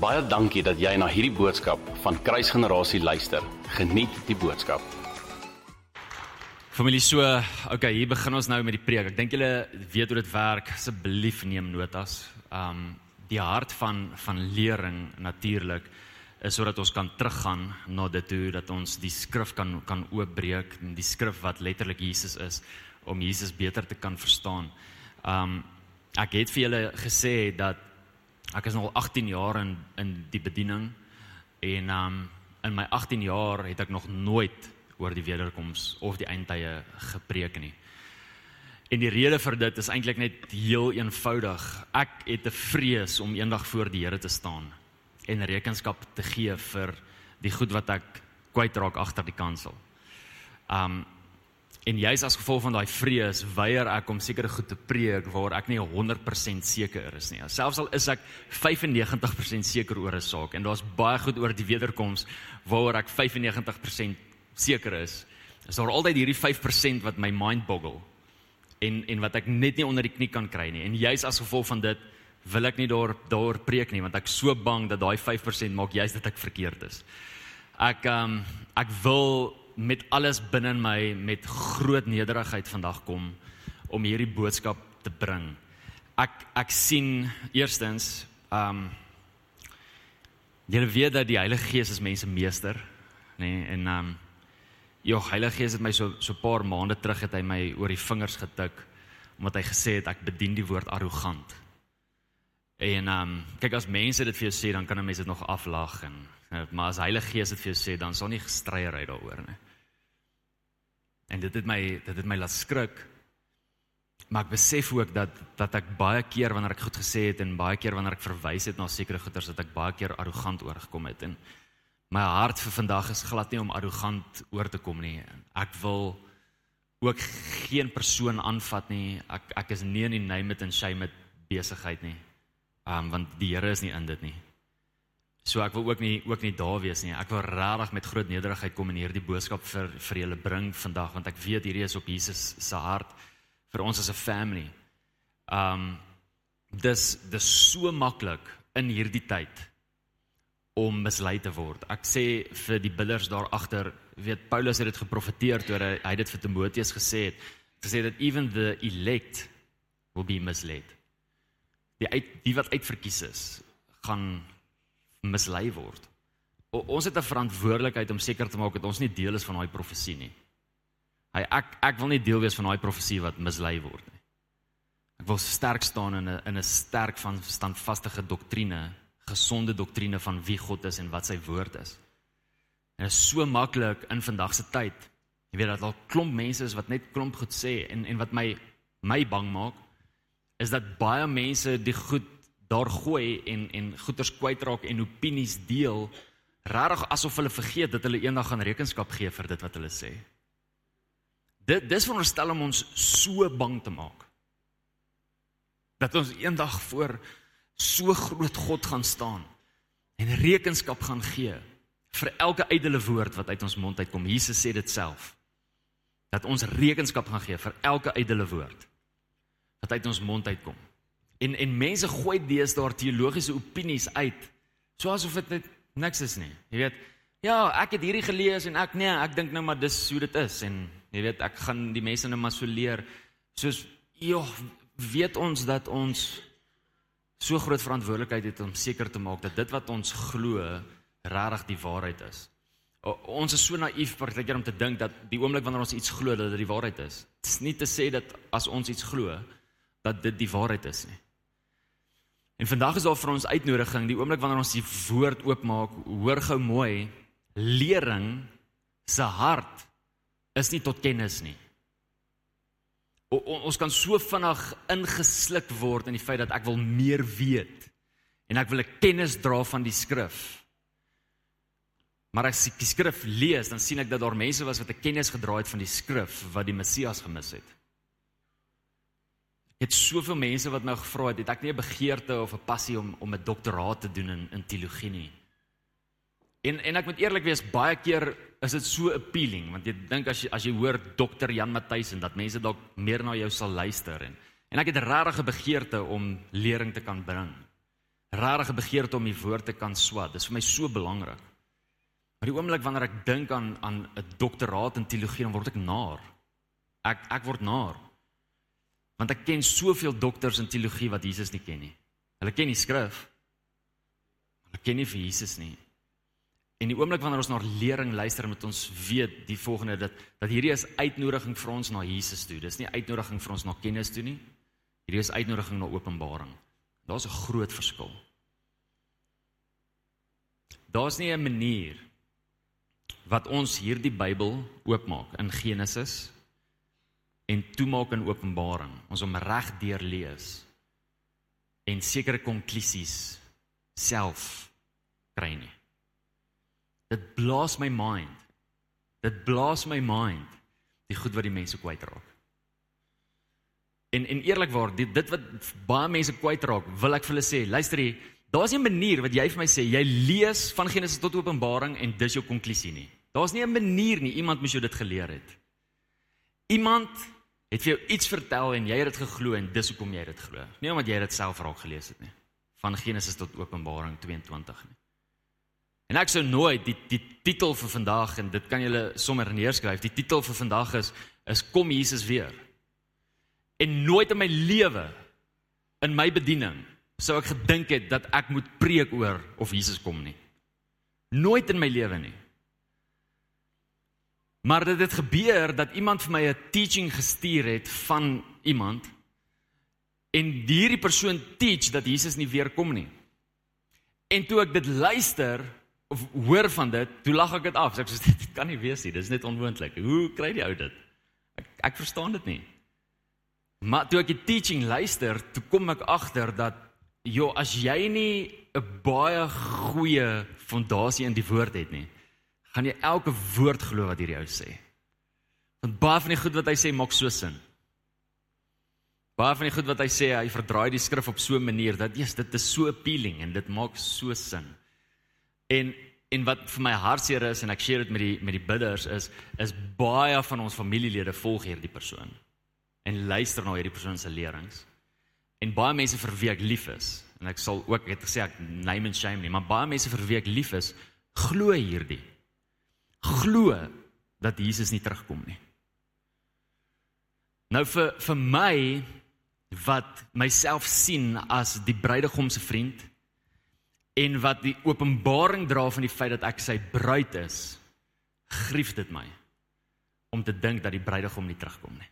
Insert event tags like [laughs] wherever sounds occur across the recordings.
Baie dankie dat jy na hierdie boodskap van Kruisgenerasie luister. Geniet die boodskap. Familie so, okay, hier begin ons nou met die preek. Ek dink julle weet hoe dit werk. Asseblief neem notas. Um die hart van van lering natuurlik is sodat ons kan teruggaan na dit toe dat ons die skrif kan kan oopbreek, die skrif wat letterlik Jesus is om Jesus beter te kan verstaan. Um ek het vir julle gesê dat ek is nog 18 jaar in in die bediening en um in my 18 jaar het ek nog nooit oor die wederkoms of die eindtye gepreek nie. En die rede vir dit is eintlik net heel eenvoudig. Ek het 'n vrees om eendag voor die Here te staan en rekenskap te gee vir die goed wat ek kwytraak agter die kansel. Um en juis as gevolg van daai vrees weier ek om sekere goed te preek waar ek nie 100% seker is nie. Selfs al is ek 95% seker oor 'n saak en daar's baie goed oor die wederkoms waaroor ek 95% seker is, is daar altyd hierdie 5% wat my mind boggle en en wat ek net nie onder die knie kan kry nie. En juis as gevolg van dit wil ek nie daar daar preek nie want ek so bang dat daai 5% maak juis dat ek verkeerd is. Ek um ek wil met alles binne in my met groot nederigheid vandag kom om hierdie boodskap te bring. Ek ek sien eerstens um julle weet dat die Heilige Gees is mense meester, nê, nee, en um Ja, Heilige Gees het my so so 'n paar maande terug het hy my oor die vingers getik omdat hy gesê het ek bedien die woord arrogant. En ehm um, kyk as mense dit vir jou sê dan kan 'n mens dit nog aflag en maar as Heilige Gees dit vir jou sê dan sal nie gestryery daaroor nie. En dit het my dit het my laat skrik. Maar ek besef ook dat dat ek baie keer wanneer ek goed gesê het en baie keer wanneer ek verwys het na sekere goeters dat ek baie keer arrogant oorgekom het en my hart vir vandag is glad nie om arrogant oor te kom nie. Ek wil ook geen persoon aanvat nie. Ek ek is nie in die name it and shame it besigheid nie. Um want die Here is nie in dit nie. So ek wil ook nie ook nie daar wees nie. Ek wil regtig met groot nederigheid kom en hierdie boodskap vir vir julle bring vandag want ek weet hierdie is op Jesus se hart vir ons as 'n family. Um dis dis so maklik in hierdie tyd om mislei te word. Ek sê vir die billers daar agter, weet Paulus het dit geprofeteer toe hy, hy dit vir Timoteus gesê het, gesê dat even the elect will be misled. Die uit die wat uitverkies is, gaan mislei word. O, ons het 'n verantwoordelikheid om seker te maak dat ons nie deel is van daai profesie nie. Hy ek ek wil nie deel wees van daai profesie wat mislei word nie. Ek wil sterk staan in 'n in 'n sterk van standvaste doktrine gesonde doktrine van wie God is en wat sy woord is. En dit is so maklik in vandag se tyd. Jy weet dat al klomp mense is wat net klomp goed sê en en wat my my bang maak is dat baie mense die goed daar gooi en en goeters kwytraak en opinies deel regtig asof hulle vergeet dat hulle eendag gaan rekenskap gee vir dit wat hulle sê. Dit dis veronderstel om ons so bang te maak dat ons eendag voor so groot God gaan staan en rekenskap gaan gee vir elke ydelle woord wat uit ons mond uitkom. Jesus sê dit self. Dat ons rekenskap gaan gee vir elke ydelle woord wat uit ons mond uitkom. En en mense gooi deesdae teologiese opinies uit soos of dit net niks is nie. Jy weet, ja, ek het hierdie gelees en ek nee, ek dink nou maar dis hoe dit is en jy weet, ek gaan die mense nou maar so leer soos ja, weet ons dat ons so groot verantwoordelikheid het om seker te maak dat dit wat ons glo regtig die waarheid is. O, ons is so naïef partykeer om te dink dat die oomblik wanneer ons iets glo dat dit die waarheid is. Dit is nie te sê dat as ons iets glo dat dit die waarheid is nie. En vandag is daar vir ons uitnodiging, die oomblik wanneer ons die woord oopmaak, hoor gou mooi, lering se hart is nie tot kennis nie. O, ons kan so vinnig ingesluk word in die feit dat ek wil meer weet en ek wil 'n kennis dra van die skrif. Maar as ek die skrif lees, dan sien ek dat daar mense was wat 'n kennis gedra het van die skrif wat die Messias gemis het. Het soveel mense wat my gevra het, het ek nie 'n begeerte of 'n passie om om 'n doktoraat te doen in in teologie nie. En en ek moet eerlik wees, baie keer is dit so appealing want jy dink as jy as jy hoor dokter Jan Matthys en dat mense dalk meer na jou sal luister en en ek het regtig 'n begeerte om lering te kan bring. Regtig begeerte om die woord te kan swat. Dis vir my so belangrik. Maar die oomblik wanneer ek dink aan aan 'n doktoraat in teologie, dan word ek naar. Ek ek word naar. Want ek ken soveel dokters in teologie wat Jesus nie ken nie. Hulle ken die skrif. Hulle ken nie vir Jesus nie. En die oomblik wanneer ons na lering luister, moet ons weet die volgende dat dat hierdie is uitnodiging vir ons na Jesus toe. Dis nie uitnodiging vir ons na kennis toe nie. Hierdie is uitnodiging na openbaring. Daar's 'n groot verskil. Daar's nie 'n manier wat ons hierdie Bybel oopmaak in Genesis en toemaak in Openbaring. Ons hom reg deurlees en sekere konklusies self kry nie. Dit blaas my mind. Dit blaas my mind die goed wat die mense kwytraak. En en eerlikwaar, dit dit wat baie mense kwytraak, wil ek vir hulle sê, luister hier, daar's nie 'n manier wat jy vir my sê jy lees van Genesis tot Openbaring en dis jou konklusie nie. Daar's nie 'n manier nie, iemand moes jou dit geleer het. Iemand het vir jou iets vertel en jy het dit geglo en dis hoekom jy dit glo. Nie omdat jy dit self raak gelees het nie. Van Genesis tot Openbaring 22 nie. En ek sou nooit die die titel vir vandag en dit kan julle sommer neerskryf. Die titel vir vandag is is kom Jesus weer. En nooit in my lewe in my bediening sou ek gedink het dat ek moet preek oor of Jesus kom nie. Nooit in my lewe nie. Maar dit het gebeur dat iemand vir my 'n teaching gestuur het van iemand en hierdie persoon teach dat Jesus nie weer kom nie. En toe ek dit luister, of hoor van dit, toe lag ek dit af. So ek sê [laughs] dit kan nie wees nie. Dis net onmoontlik. Hoe kry die ou dit? Ek ek verstaan dit nie. Maar toe ek die teaching luister, toe kom ek agter dat jo, as jy nie 'n baie goeie fondasie in die woord het nie, gaan jy elke woord glo wat hierdie ou sê. Want baie van die goed wat hy sê maak so sin. Baie van die goed wat hy sê, hy verdraai die skrif op so 'n manier dat ja, dit is so appealing en dit maak so sin. En en wat vir my hartseer is en ek share dit met die met die bidders is is baie van ons familielede volg hierdie persoon en luister na hierdie persoon se lerings. En baie mense vir wie ek lief is en ek sal ook het gesê ek name and shame nie, maar baie mense vir wie ek lief is, glo hierdie. Glo dat Jesus nie terugkom nie. Nou vir vir my wat myself sien as die bruidegom se vriend en wat die openbaring dra van die feit dat ek sy bruid is, grief dit my om te dink dat die bruidegom nie terugkom nie.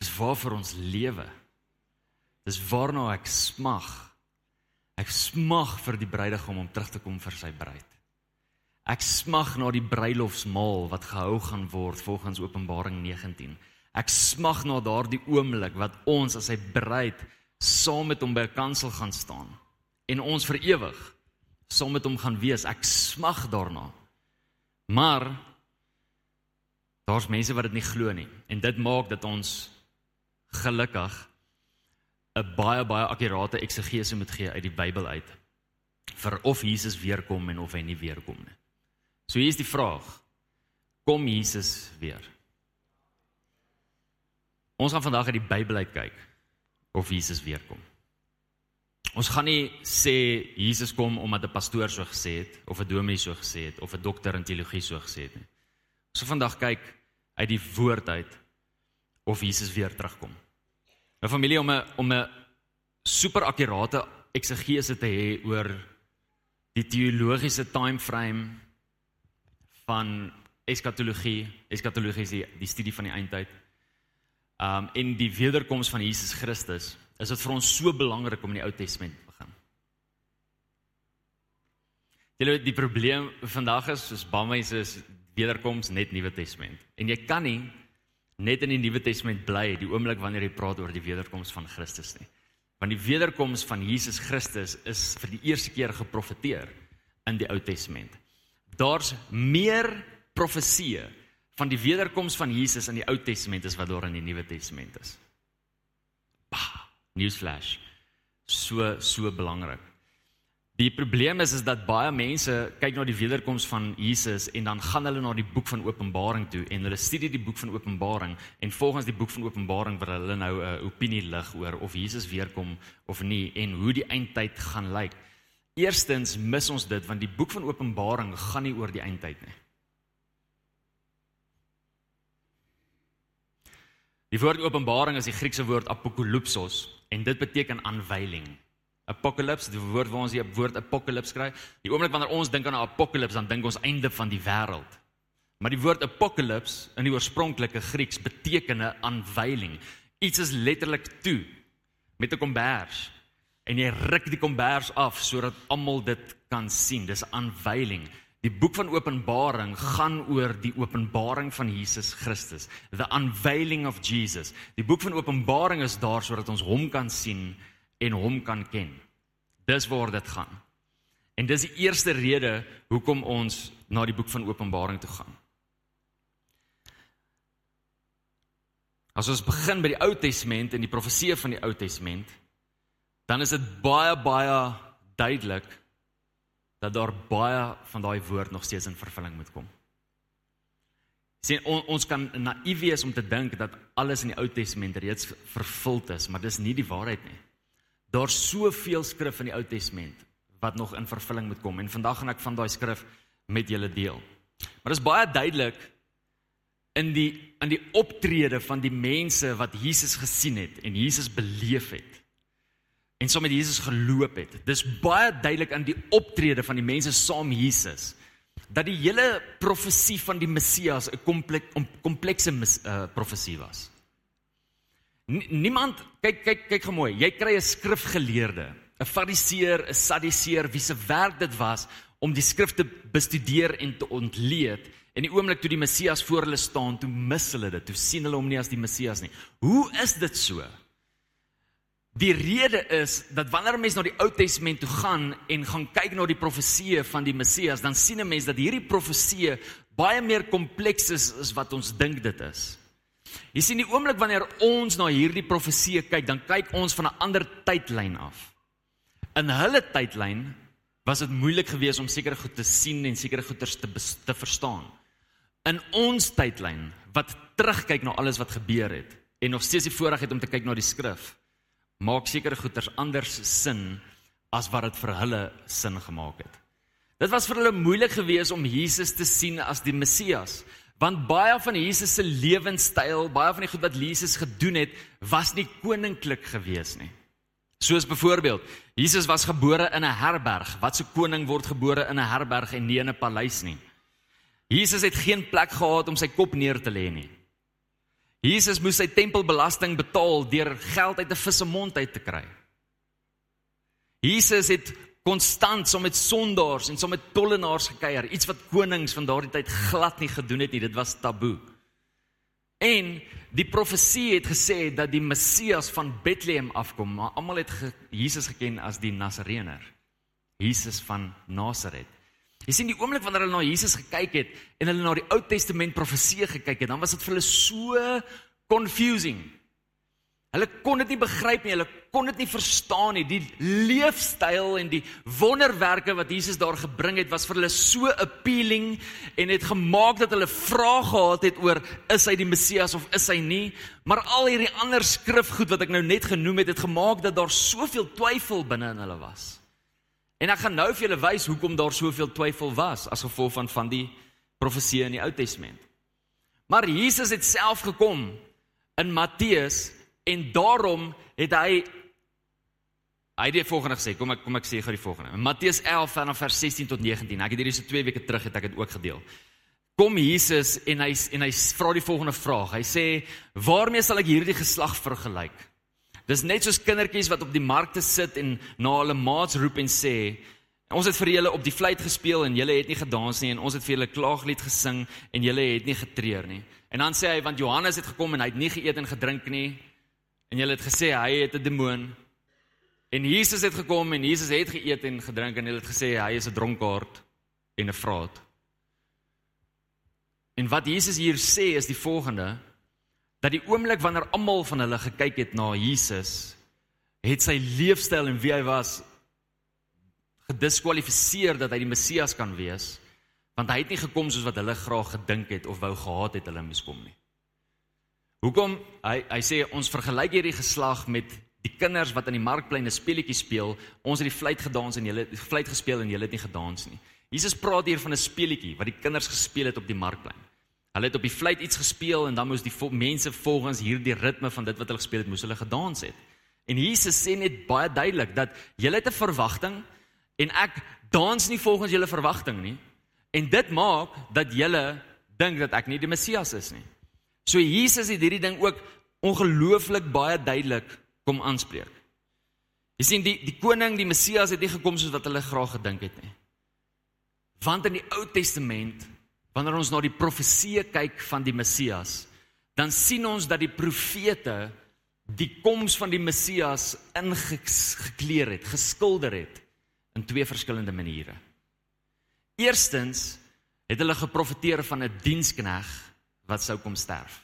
Dis waarvoor ons lewe. Dis waarna ek smag. Ek smag vir die bruidegom om terug te kom vir sy bruid. Ek smag na die bruilofsmaal wat gehou gaan word volgens Openbaring 19. Ek smag na daardie oomblik wat ons as sy bruid saam met hom by 'n kansel gaan staan en ons vir ewig saam met hom gaan wees. Ek smag daarna. Maar daar's mense wat dit nie glo nie en dit maak dat ons gelukkig 'n baie baie akkurate eksegese moet gee uit die Bybel uit vir of Jesus weer kom en of hy nie weer kom nie. So hier is die vraag: Kom Jesus weer? Ons gaan vandag uit die Bybel uit kyk of Jesus weer kom. Ons gaan nie sê Jesus kom omdat 'n pastoor so gesê het of 'n dominee so gesê het of 'n dokter in teologie so gesê het nie. Ons gaan vandag kyk uit die woord uit of Jesus weer terugkom. 'n Familie om 'n om 'n super akkurate eksegese te hê oor die teologiese time frame van eskatologie, eskatologie is die, die studie van die eindtyd. Um en die wederkoms van Jesus Christus is dit vir ons so belangrik om in die Ou Testament te begin. Julle die probleem vandag is soos mense is wederkoms net Nuwe Testament. En jy kan nie net in die Nuwe Testament bly die oomblik wanneer jy praat oor die wederkoms van Christus nie. Want die wederkoms van Jesus Christus is vir die eerste keer geprofeteer in die Ou Testament. Daar's meer profeseë van die wederkoms van Jesus in die Ou Testament as wat daar in die Nuwe Testament is. Bah. Newsflash. So so belangrik. Die probleem is is dat baie mense kyk na die wederkoms van Jesus en dan gaan hulle na die boek van Openbaring toe en hulle studie die boek van Openbaring en volgens die boek van Openbaring wil hulle nou 'n opinie lig oor of Jesus weer kom of nie en hoe die eindtyd gaan lyk. Eerstens mis ons dit want die boek van Openbaring gaan nie oor die eindtyd nie. Die woord Openbaring is die Griekse woord apokalypsos en dit beteken aanwyling. Apocalypse, die woord waar ons die woord apocalypse kry. Die oomblik wanneer ons dink aan 'n apocalypse, dan dink ons einde van die wêreld. Maar die woord apocalypse in die oorspronklike Grieks beteken 'n aanwyling. Iets is letterlik toe met 'n kombers en jy ruk die kombers af sodat almal dit kan sien. Dis aanwyling. Die boek van Openbaring gaan oor die openbaring van Jesus Christus, the unveiling of Jesus. Die boek van Openbaring is daar sodat ons hom kan sien en hom kan ken. Dis waar dit gaan. En dis die eerste rede hoekom ons na die boek van Openbaring toe gaan. As ons begin by die Ou Testament en die profeseë van die Ou Testament, dan is dit baie baie duidelik dat daar baie van daai woord nog steeds in vervulling moet kom. Sien on, ons kan naïef wees om te dink dat alles in die Ou Testament reeds vervul is, maar dis nie die waarheid nie. Daar's soveel skrif in die Ou Testament wat nog in vervulling moet kom en vandag gaan ek van daai skrif met julle deel. Maar dit is baie duidelik in die in die optrede van die mense wat Jesus gesien het en Jesus beleef het en saam met Jesus geloop het. Dis baie duidelik in die optrede van die mense saam Jesus dat die hele profesie van die Messias 'n komplek, komplekse uh, profesie was. Niemand kyk kyk kyk gemooi. Jy kry 'n skrifgeleerde, 'n fariseer, 'n sadiseer wie se werk dit was om die skrifte bestudeer en te ontleed. En die oomblik toe die Messias voor hulle staan, toe mis hulle dit. Toe sien hulle hom nie as die Messias nie. Hoe is dit so? Die rede is dat wanneer 'n mens na die Ou Testament toe gaan en gaan kyk na die profeseë van die Messias, dan sien 'n mens dat hierdie profeseë baie meer kompleks is as wat ons dink dit is. Jy sien die oomblik wanneer ons na hierdie profeseë kyk, dan kyk ons van 'n ander tydlyn af. In hulle tydlyn was dit moeilik geweest om sekere goed te sien en sekere goeters te te verstaan. In ons tydlyn wat terugkyk na alles wat gebeur het en nog steeds die voorreg het om te kyk na die skrif, maak sekere goeters anders sin as wat dit vir hulle sin gemaak het. Dit was vir hulle moeilik geweest om Jesus te sien as die Messias. Want baie van Jesus se lewenstyl, baie van die goed wat Jesus gedoen het, was nie koninklik gewees nie. Soos byvoorbeeld, Jesus was gebore in 'n herberg. Wat se koning word gebore in 'n herberg en nie in 'n paleis nie? Jesus het geen plek gehad om sy kop neer te lê nie. Jesus moes sy tempelbelasting betaal deur geld uit 'n vis se mond uit te kry. Jesus het konstant saam met sondaars en saam met tollenaars gekuier, iets wat konings van daardie tyd glad nie gedoen het nie. Dit was taboe. En die profesie het gesê dat die Messias van Bethlehem afkom, maar almal het ge Jesus geken as die Nasareëner. Jesus van Nasaret. Jy sien die oomblik wanneer hulle na Jesus gekyk het en hulle na die Ou Testament profesie gekyk het, dan was dit vir hulle so confusing. Hulle kon dit nie begryp nie, hulle kon dit nie verstaan nie. Die leefstyl en die wonderwerke wat Jesus daar gebring het, was vir hulle so appealing en het gemaak dat hulle vrae gehad het oor is hy die Messias of is hy nie? Maar al hierdie ander skrifgoed wat ek nou net genoem het, het gemaak dat daar soveel twyfel binne in hulle was. En ek gaan nou vir julle wys hoekom daar soveel twyfel was as gevolg van van die profeseë in die Ou Testament. Maar Jesus het self gekom in Matteus En daarom het hy hy het die volgende gesê. Kom ek kom ek sê gou die volgende. In Matteus 11 vanaf vers 16 tot 19. Ek het hierdie so 2 weke terug het ek dit ook gedeel. Kom Jesus en hy en hy vra die volgende vraag. Hy sê: "Waarmee sal ek hierdie geslag vergelyk?" Dis net soos kindertjies wat op die markte sit en na hulle maats roep en sê: "Ons het vir julle op die fluit gespeel en julle het nie gedans nie en ons het vir julle klaaglied gesing en julle het nie getreur nie." En dan sê hy: "Want Johannes het gekom en hy het nie geëet en gedrink nie." En julle het gesê hy het 'n demoon. En Jesus het gekom en Jesus het geëet en gedrink en hulle het gesê hy is 'n dronkaard en 'n vraat. En wat Jesus hier sê is die volgende dat die oomblik wanneer almal van hulle gekyk het na Jesus, het sy leefstyl en wie hy was gediskwalifiseer dat hy die Messias kan wees, want hy het nie gekom soos wat hulle graag gedink het of wou gehad het hulle moes kom nie. Hoekom hy hy sê ons vergelyk hierdie geslag met die kinders wat aan die markplein 'n speletjie speel, ons het die fluit gedans en hulle fluit gespeel en hulle het nie gedans nie. Jesus praat hier van 'n speletjie wat die kinders gespeel het op die markplein. Hulle het op die fluit iets gespeel en dan moes die mense volgens hierdie ritme van dit wat hulle gespeel het, moes hulle gedans het. En Jesus sê net baie duidelik dat julle het 'n verwagting en ek dans nie volgens julle verwagting nie. En dit maak dat julle dink dat ek nie die Messias is nie. So Jesus het hierdie ding ook ongelooflik baie duidelik kom aanspreek. Jy sien die die koning, die Messias het nie gekom soos wat hulle graag gedink het nie. Want in die Ou Testament, wanneer ons na die profeseë kyk van die Messias, dan sien ons dat die profete die koms van die Messias ingekleer het, geskilder het in twee verskillende maniere. Eerstens het hulle geprofeteer van 'n dienskneg wat sou kom sterf.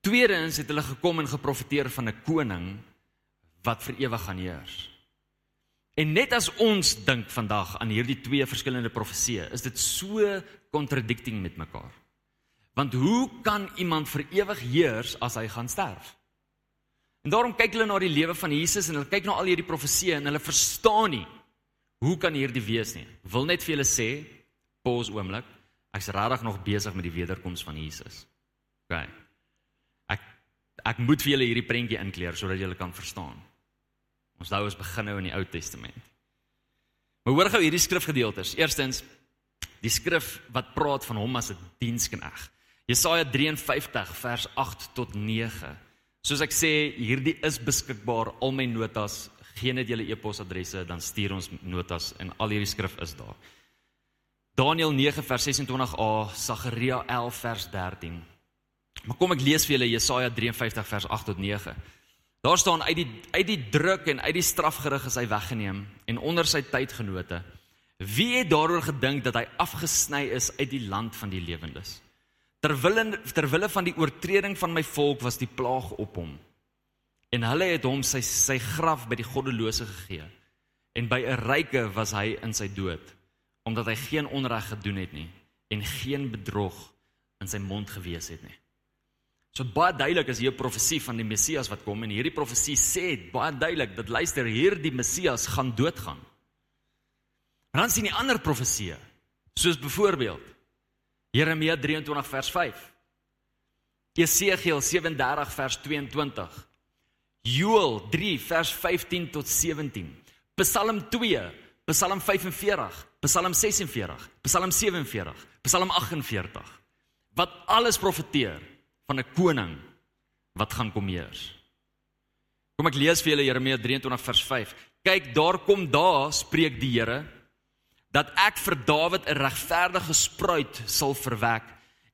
Tweedens het hulle gekom en geprofeteer van 'n koning wat vir ewig gaan heers. En net as ons dink vandag aan hierdie twee verskillende profeseë, is dit so contradicting met mekaar. Want hoe kan iemand vir ewig heers as hy gaan sterf? En daarom kyk hulle na die lewe van Jesus en hulle kyk na al hierdie profeseë en hulle verstaan nie hoe kan hierdie wees nie. Wil net vir julle sê, pause oomblik, ek's regtig nog besig met die wederkoms van Jesus. OK. Ek ek moet vir julle hierdie prentjie inkleer sodat julle kan verstaan. Ons nou ons begin nou in die Ou Testament. Maar hoor gou hierdie skrifgedeeltes. Eerstens die skrif wat praat van hom as 'n dienskneg. Jesaja 53 vers 8 tot 9. Soos ek sê, hierdie is beskikbaar al my notas. Geen net julle e-posadresse, dan stuur ons notas en al hierdie skrif is daar. Daniël 9 vers 26a, Sagaria 11 vers 13. Maar kom ek lees vir julle Jesaja 53 vers 8 tot 9. Daar staan uit die uit die druk en uit die strafgerig is hy weggeneem en onder sy tydgenote. Wie het daaroor gedink dat hy afgesny is uit die land van die lewendes? Terwille terwille van die oortreding van my volk was die plaag op hom. En hulle het hom sy sy graf by die goddelose gegee. En by 'n ryke was hy in sy dood omdat hy geen onreg gedoen het nie en geen bedrog in sy mond gewees het nie. So baie duidelik is hier 'n profesie van die Messias wat kom en hierdie profesie sê baie duidelik dat luister hierdie Messias gaan doodgaan. En dan sien jy ander profesieë soos byvoorbeeld Jeremia 23 vers 5. Jesegiel 37 vers 22. Joël 3 vers 15 tot 17. Psalm 2, Psalm 45, Psalm 46, Psalm 47, Psalm 48 wat alles profeteer van 'n koning wat gaan kom heers. Kom ek lees vir julle Jeremia 23 vers 5. Kyk, daar kom daar spreek die Here dat ek vir Dawid 'n regverdige spruit sal verwek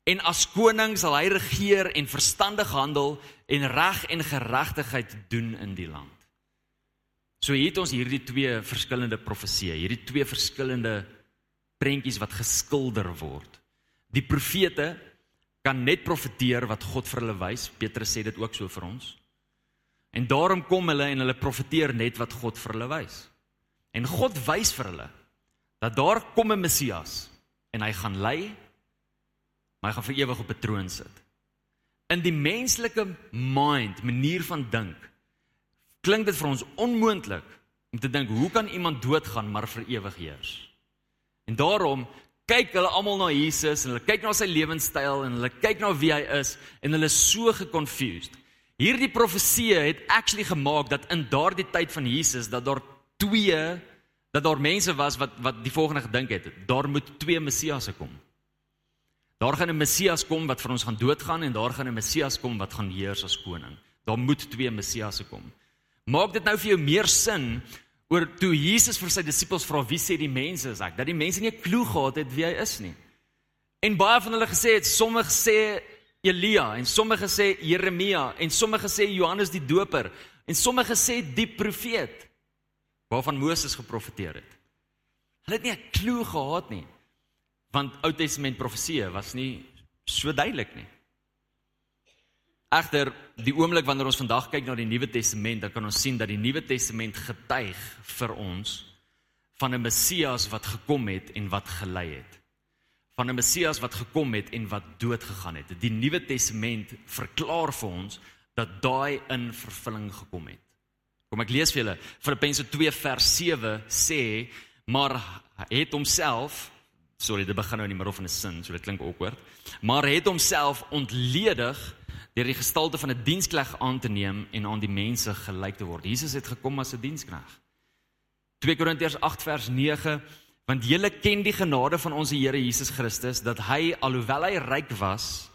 en as koning sal hy regeer en verstandig handel en reg en geregtigheid doen in die land. So hier het ons hierdie twee verskillende profeseë, hierdie twee verskillende prentjies wat geskilder word. Die profete kan net profeteer wat God vir hulle wys. Petrus sê dit ook so vir ons. En daarom kom hulle en hulle profeteer net wat God vir hulle wys. En God wys vir hulle dat daar kom 'n Messias en hy gaan lei, maar hy gaan vir ewig op 'n troon sit. In die menslike mind, manier van dink, klink dit vir ons onmoontlik om te dink hoe kan iemand doodgaan maar vir ewig heers? En daarom kyk hulle almal na Jesus en hulle kyk na sy lewenstyl en hulle kyk na wie hy is en hulle is so geconfused. Hierdie profesie het actually gemaak dat in daardie tyd van Jesus dat daar twee dat daar mense was wat wat die volgende gedink het, daar moet twee Messiasse kom. Daar gaan 'n Messias kom wat vir ons gaan doodgaan en daar gaan 'n Messias kom wat gaan heers as koning. Daar moet twee Messiasse kom. Maak dit nou vir jou meer sin oor toe Jesus vir sy disippels vra wie sê die mense is ek dat die mense nie 'n klou gehad het wie hy is nie. En baie van hulle gesê het sommige sê Elia en sommige sê Jeremia en sommige sê Johannes die Doper en sommige sê die profeet waarvan Moses geprofeteer het. Hulle het nie 'n klou gehad nie want Ou Testament profeseë was nie so duidelik nie. Egter die oomblik wanneer ons vandag kyk na die Nuwe Testament, dan kan ons sien dat die Nuwe Testament getuig vir ons van 'n Messias wat gekom het en wat gelei het. Van 'n Messias wat gekom het en wat dood gegaan het. Die Nuwe Testament verklaar vir ons dat daai in vervulling gekom het. Kom ek lees vir julle. Filippense 2 vers 7 sê, maar het homself sorry, dit begin nou in die middel van 'n sin, so dit klink awkward. Maar het homself ontledig deur die gestalte van 'n dienskneg aan te neem en aan die mense gelyk te word. Jesus het gekom as 'n dienskneg. 2 Korintiërs 8 vers 9 want julle ken die genade van ons Here Jesus Christus dat hy alhoewel hy ryk was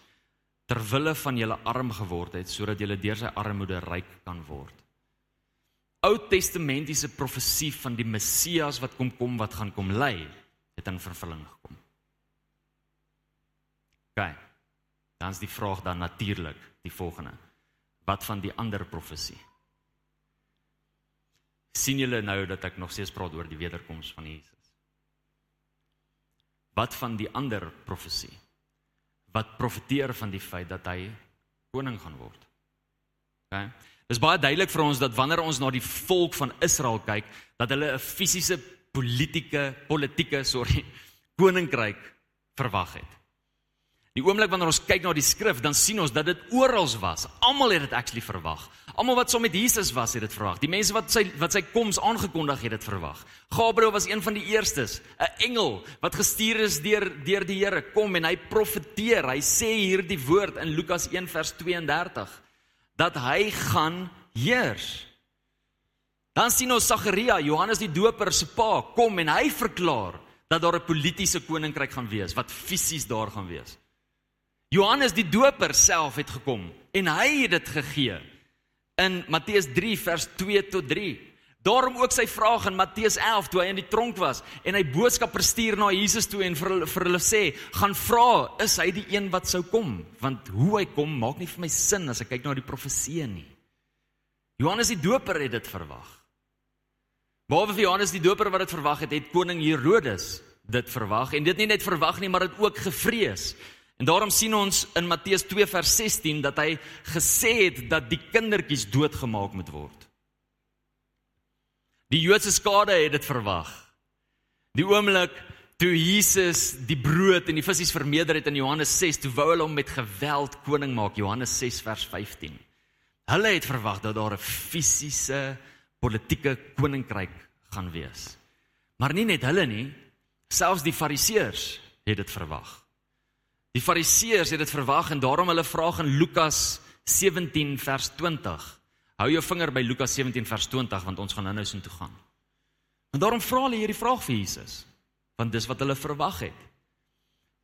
ter wille van julle arm geword het sodat julle deur sy armoede ryk kan word. Ou Testamentiese profesie van die Messias wat kom kom wat gaan kom lei het in vervulling gekom. OK. Dan is die vraag dan natuurlik die volgende. Wat van die ander profesie? sien julle nou dat ek nog steeds praat oor die wederkoms van Jesus? Wat van die ander profesie? Wat profeteer van die feit dat hy koning gaan word? OK. Dis baie duidelik vir ons dat wanneer ons na die volk van Israel kyk, dat hulle 'n fisiese politieke politieke sorry [laughs] koninkryk verwag het. Die oomblik wanneer ons kyk na die skrif, dan sien ons dat dit oral was. Almal het dit actually verwag. Almal wat saam met Jesus was, het dit verwag. Die mense wat sy wat sy koms aangekondig het, het dit verwag. Gabriël was een van die eerstes, 'n engel wat gestuur is deur deur die Here kom en hy profeteer. Hy sê hierdie woord in Lukas 1 vers 32 dat hy gaan heers. Dan sien ons Sagaria, Johannes die Doper se pa, kom en hy verklaar dat daar 'n politieke koninkryk gaan wees wat fisies daar gaan wees. Johannes die Doper self het gekom en hy het dit gegee in Matteus 3 vers 2 tot 3. Daarom ook sy vraag in Matteus 11 toe hy in die tronk was en hy boodskappers stuur na Jesus toe en vir vir hulle sê, "Gaan vra, is hy die een wat sou kom? Want hoe hy kom maak nie vir my sin as ek kyk na die profeseë nie." Johannes die Doper het dit verwag. Behalwe vir Johannes die Doper wat dit verwag het, het koning Herodes dit verwag en dit nie net verwag nie, maar dit ook gevrees. En daarom sien ons in Matteus 2 vers 16 dat hy gesê het dat die kindertjies doodgemaak moet word. Die Joodse skade het dit verwag. Die oomblik toe Jesus die brood en die visse vermeerder het in Johannes 6, toe wou hulle hom met geweld koning maak, Johannes 6 vers 15. Hulle het verwag dat daar 'n fisiese politieke koninkryk gaan wees. Maar nie net hulle nie, selfs die fariseërs het dit verwag. Die fariseërs het dit verwag en daarom hulle vraag in Lukas 17 vers 20. Hou jou vinger by Lukas 17 vers 20 want ons gaan nou-nou so toe gaan. En daarom vra hulle hierdie vraag vir Jesus want dis wat hulle verwag het.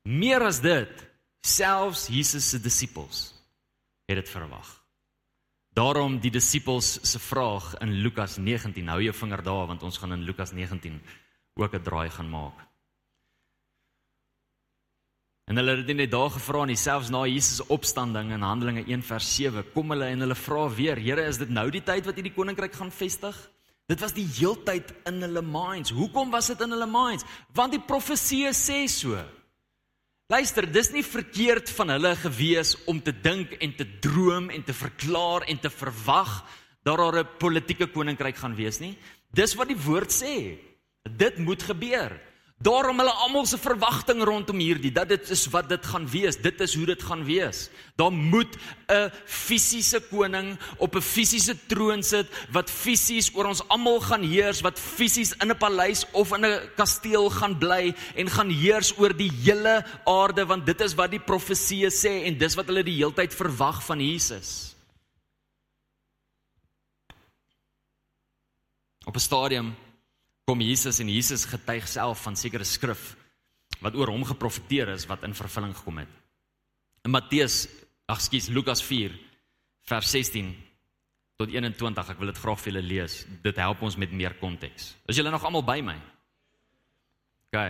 Meer as dit, selfs Jesus se disippels het dit verwag. Daarom die disippels se vraag in Lukas 19. Hou jou vinger daar want ons gaan in Lukas 19 ook 'n draai gaan maak. En hulle het net daar gevra nie selfs na Jesus se opstanding in Handelinge 1 vers 7 kom hulle en hulle vra weer Here is dit nou die tyd wat hierdie koninkryk gaan vestig? Dit was die heeltyd in hulle minds. Hoekom was dit in hulle minds? Want die profeseë sê so. Luister, dis nie verkeerd van hulle gewees om te dink en te droom en te verklaar en te verwag dat daar 'n politieke koninkryk gaan wees nie. Dis wat die woord sê. Dit moet gebeur. Daarom hulle almal se verwagting rondom hierdie dat dit is wat dit gaan wees. Dit is hoe dit gaan wees. Daar moet 'n fisiese koning op 'n fisiese troon sit wat fisies oor ons almal gaan heers, wat fisies in 'n paleis of in 'n kasteel gaan bly en gaan heers oor die hele aarde want dit is wat die profeseë sê en dis wat hulle die heeltyd verwag van Jesus. Op 'n stadium kom Jesus en Jesus getuig self van sekere skrif wat oor hom geprofeteer is wat in vervulling gekom het. In Matteus, ag skus, Lukas 4 vers 16 tot 21, ek wil dit graag vir julle lees. Dit help ons met meer konteks. Is julle nog almal by my? OK.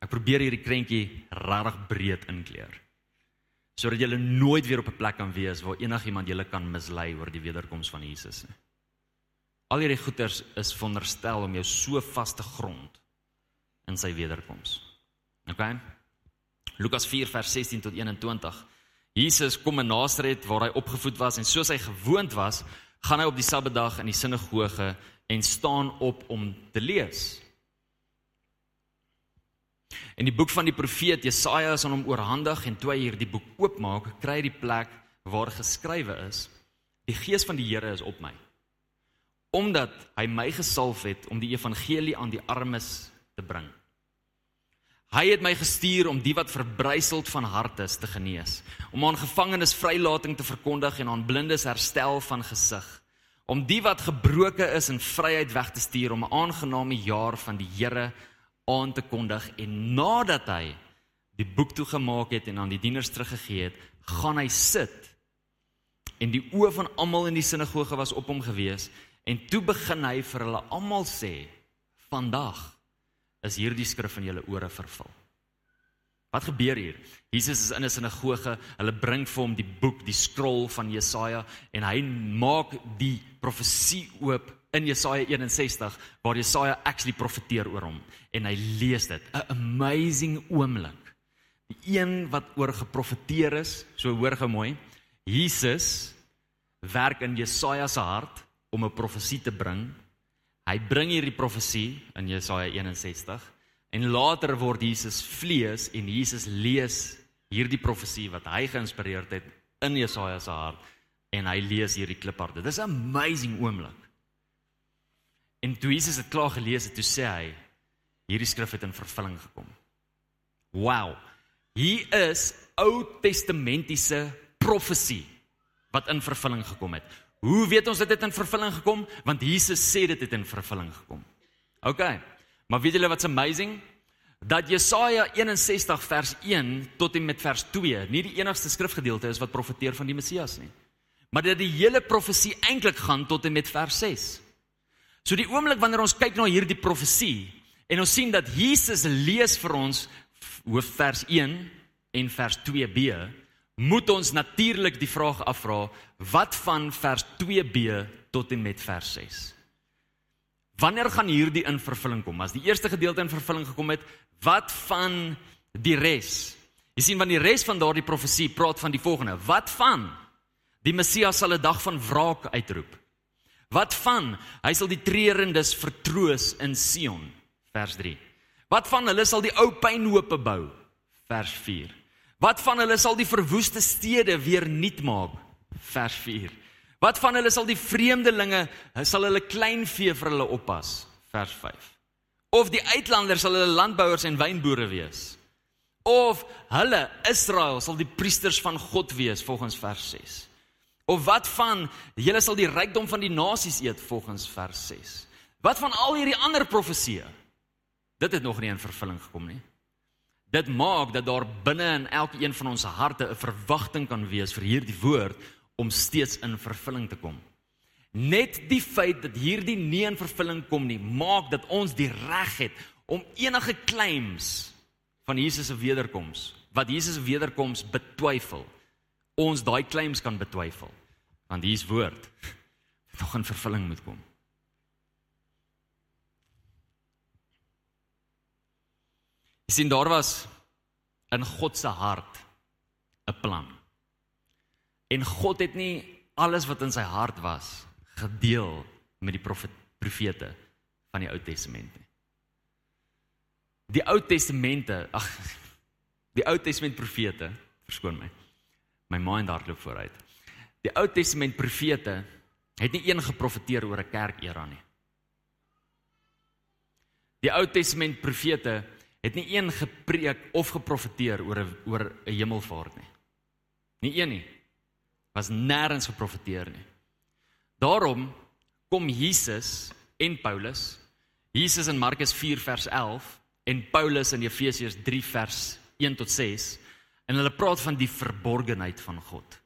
Ek probeer hierdie krentjie regtig breed inkleer. Sodat julle nooit weer op 'n plek kan wees waar enigiemand julle kan mislei oor die wederkoms van Jesus nie. Al hierdie goeters is veronderstel om jou so vas te grond in sy wederkoms. OK? Lukas 4 vers 16 tot 21. Jesus kom in Nasaret waar hy opgevoed was en soos hy gewoond was, gaan hy op die Sabbatdag in die sinagoge en staan op om te lees. En die boek van die profeet Jesaja is aan hom oorhandig en toe hy hierdie boek oopmaak, kry hy die plek waar geskrywe is: Die gees van die Here is op my. Omdat hy my gesalf het om die evangelie aan die armes te bring. Hy het my gestuur om die wat verbryseld van hart is te genees, om aan gevangenes vrylating te verkondig en aan blindes herstel van gesig, om die wat gebroken is in vryheid weg te stuur om 'n aangename jaar van die Here aan te kondig en nadat hy die boek toegemaak het en aan die dieners teruggegee het, gaan hy sit. En die oë van almal in die sinagoge was op hom gewees en toe begin hy vir hulle almal sê: "Vandag is hierdie skrif in julle ore vervul." Wat gebeur hier? Jesus is in 'n sinagoge. Hulle bring vir hom die boek, die scroll van Jesaja en hy maak die profesie oop in Jesaja 61 waar Jesaja actually profeteer oor hom en hy lees dit. 'n Amazing oomblik. Die een wat oor geprofeteer is, so hoor gou mooi. Jesus werk in Jesaja se hart om 'n profesie te bring. Hy bring hierdie profesie in Jesaja 61 en later word Jesus vlees en Jesus lees hierdie profesie wat hy geïnspireerd het in Jesaja se hart en hy lees hierdie klipharde. Dis 'n amazing oomblik. En toe Jesus dit klaar gelees het, toe sê hy hierdie skrif het in vervulling gekom. Wow. Hier is Ou Testamentiese profesie wat in vervulling gekom het. Hoe weet ons dit het in vervulling gekom? Want Jesus sê dit het in vervulling gekom. OK. Maar weet julle wat's amazing? Dat Jesaja 61 vers 1 tot en met vers 2 nie die enigste skrifgedeelte is wat profeteer van die Messias nie. Maar dat die hele profesie eintlik gaan tot en met vers 6. So die oomblik wanneer ons kyk na hierdie profesie en ons sien dat Jesus lees vir ons hoof vers 1 en vers 2b, moet ons natuurlik die vraag afvra, wat van vers 2b tot en met vers 6? Wanneer gaan hierdie in vervulling kom? As die eerste gedeelte in vervulling gekom het, wat van die res? Jy sien van die res van daardie profesie praat van die volgende: Wat van die Messias sal 'n dag van wraak uitroep? Wat van hy sal die treurendes vertroos in Sion vers 3. Wat van hulle sal die ou pynhope bou vers 4. Wat van hulle sal die verwoeste stede weer nuut maak vers 4. Wat van hulle sal die vreemdelinge sal hulle kleinvee vir hulle oppas vers 5. Of die uitlanders sal hulle landbouers en wynboere wees. Of hulle Israel sal die priesters van God wees volgens vers 6. Of wat van julle sal die rykdom van die nasies eet volgens vers 6. Wat van al hierdie ander profeseë? Dit het nog nie in vervulling gekom nie. Dit maak dat daar binne in elkeen van ons harte 'n verwagting kan wees vir hierdie woord om steeds in vervulling te kom. Net die feit dat hierdie nie in vervulling kom nie, maak dat ons die reg het om enige claims van Jesus se wederkoms, wat Jesus se wederkoms betwyfel, ons daai claims kan betwyfel want hier's woord [laughs] wat nog in vervulling moet kom. Jy sien daar was in God se hart 'n plan. En God het nie alles wat in sy hart was gedeel met die profet, profete van die Ou Testament nie. Die Ou Testamente, ag die Ou Testament profete, verskoon my. My mind hardloop vooruit. Die Ou Testament profete het nie een geprofeteer oor 'n kerkera nie. Die Ou Testament profete het nie een gepreek of geprofeteer oor 'n oor 'n hemelvaart nie. Nie een nie. Was nêrens geprofeteer nie. Daarom kom Jesus en Paulus, Jesus in Markus 4 vers 11 en Paulus in Efesiërs 3 vers 1 tot 6 en hulle praat van die verborgenheid van God.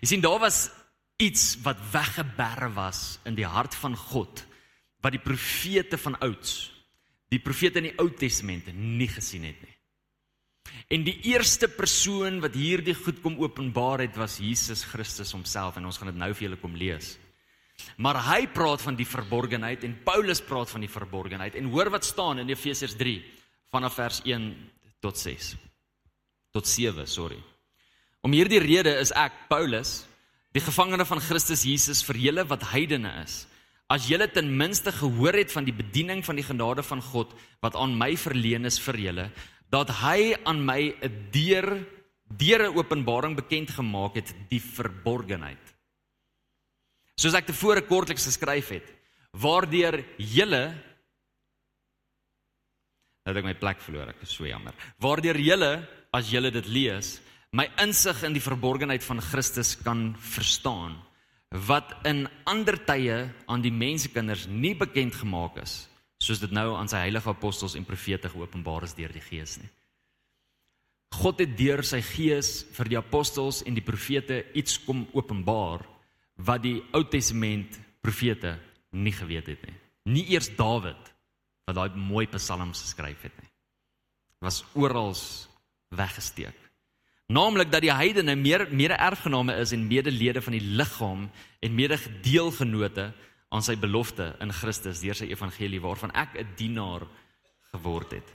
Jy sien daar was iets wat weggeberre was in die hart van God wat die profete van ouds, die profete in die Ou Testament nie gesien het nie. En die eerste persoon wat hierdie goed kom openbaar het was Jesus Christus homself en ons gaan dit nou vir julle kom lees. Maar hy praat van die verborgenheid en Paulus praat van die verborgenheid en hoor wat staan in Efesiërs 3 vanaf vers 1 tot 6 tot 7, sorry. Om hierdie rede is ek Paulus, die gevangene van Christus Jesus vir julle wat heidene is, as julle ten minste gehoor het van die bediening van die genade van God wat aan my verleen is vir julle, dat hy aan my 'n deur deur 'n openbaring bekend gemaak het, die verborgenheid. Soos ek tevore kortliks geskryf het, waardeur julle Nou het ek my plek verloor, ek is so jammer. Waardeur julle as julle dit lees, my insig in die verborgenheid van Christus kan verstaan wat in ander tye aan die mensekinders nie bekend gemaak is soos dit nou aan sy heilige apostels en profete geopenbaar is deur die Gees nie. God het deur sy Gees vir die apostels en die profete iets kom openbaar wat die Ou Testament profete nie geweet het nie. Nie eers Dawid wat daai mooi psalms geskryf het nie. Was oral weggesteek naamlik dat die heidene meer mede-erfgename is en medelede van die liggaam en mededeelgenote aan sy belofte in Christus deur sy evangelie waarvan ek 'n dienaar geword het.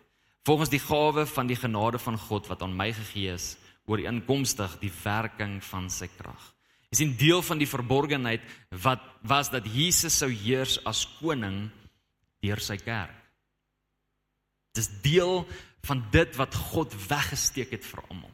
Volgens die gawe van die genade van God wat aan my gegee is oor die inkomstig die werking van sy krag. Is 'n deel van die verborgenheid wat was dat Jesus sou heers as koning deur sy kerk. Dis deel van dit wat God weggesteek het vir almal.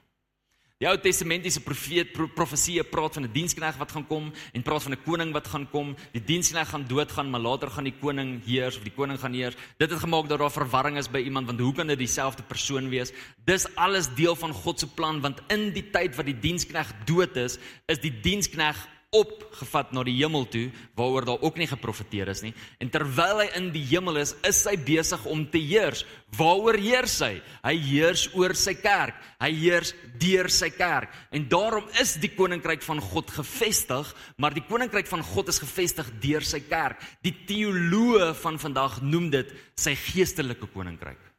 Die Ou Testamentiese profeet profeseë praat van 'n diensknegt wat gaan kom en praat van 'n koning wat gaan kom. Die diensknegt gaan doodgaan, maar later gaan die koning heers of die koning gaan heers. Dit het gemaak dat daar verwarring is by iemand want hoe kan dit dieselfde persoon wees? Dis alles deel van God se plan want in die tyd wat die diensknegt dood is, is die diensknegt opgevat na die hemel toe waaroor daar ook nie geprofeteer is nie. En terwyl hy in die hemel is is hy besig om te heers. Waaroor heers hy? Hy heers oor sy kerk. Hy heers deur sy kerk. En daarom is die koninkryk van God gevestig maar die koninkryk van God is gevestig deur sy kerk. Die teoloë van vandag noem dit sy geestelike koninkryk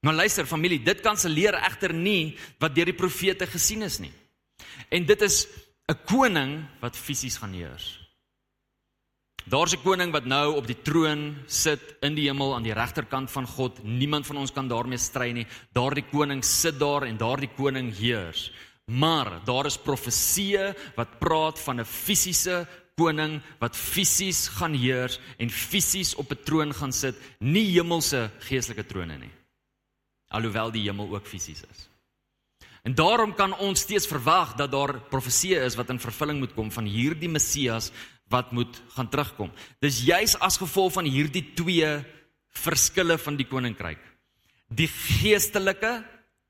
Maar luister familie, dit kanselleer egter nie wat deur die profete gesien is nie. En dit is 'n koning wat fisies gaan heers. Daar's 'n koning wat nou op die troon sit in die hemel aan die regterkant van God. Niemand van ons kan daarmee stry nie. Daardie koning sit daar en daardie koning heers. Maar daar is profeseë wat praat van 'n fisiese koning wat fisies gaan heers en fisies op 'n troon gaan sit, nie hemelse geestelike trone nie alhoewel die hemel ook fisies is. En daarom kan ons steeds verwag dat daar profeseë is wat in vervulling moet kom van hierdie Messias wat moet gaan terugkom. Dis juis as gevolg van hierdie twee verskille van die koninkryk. Die geestelike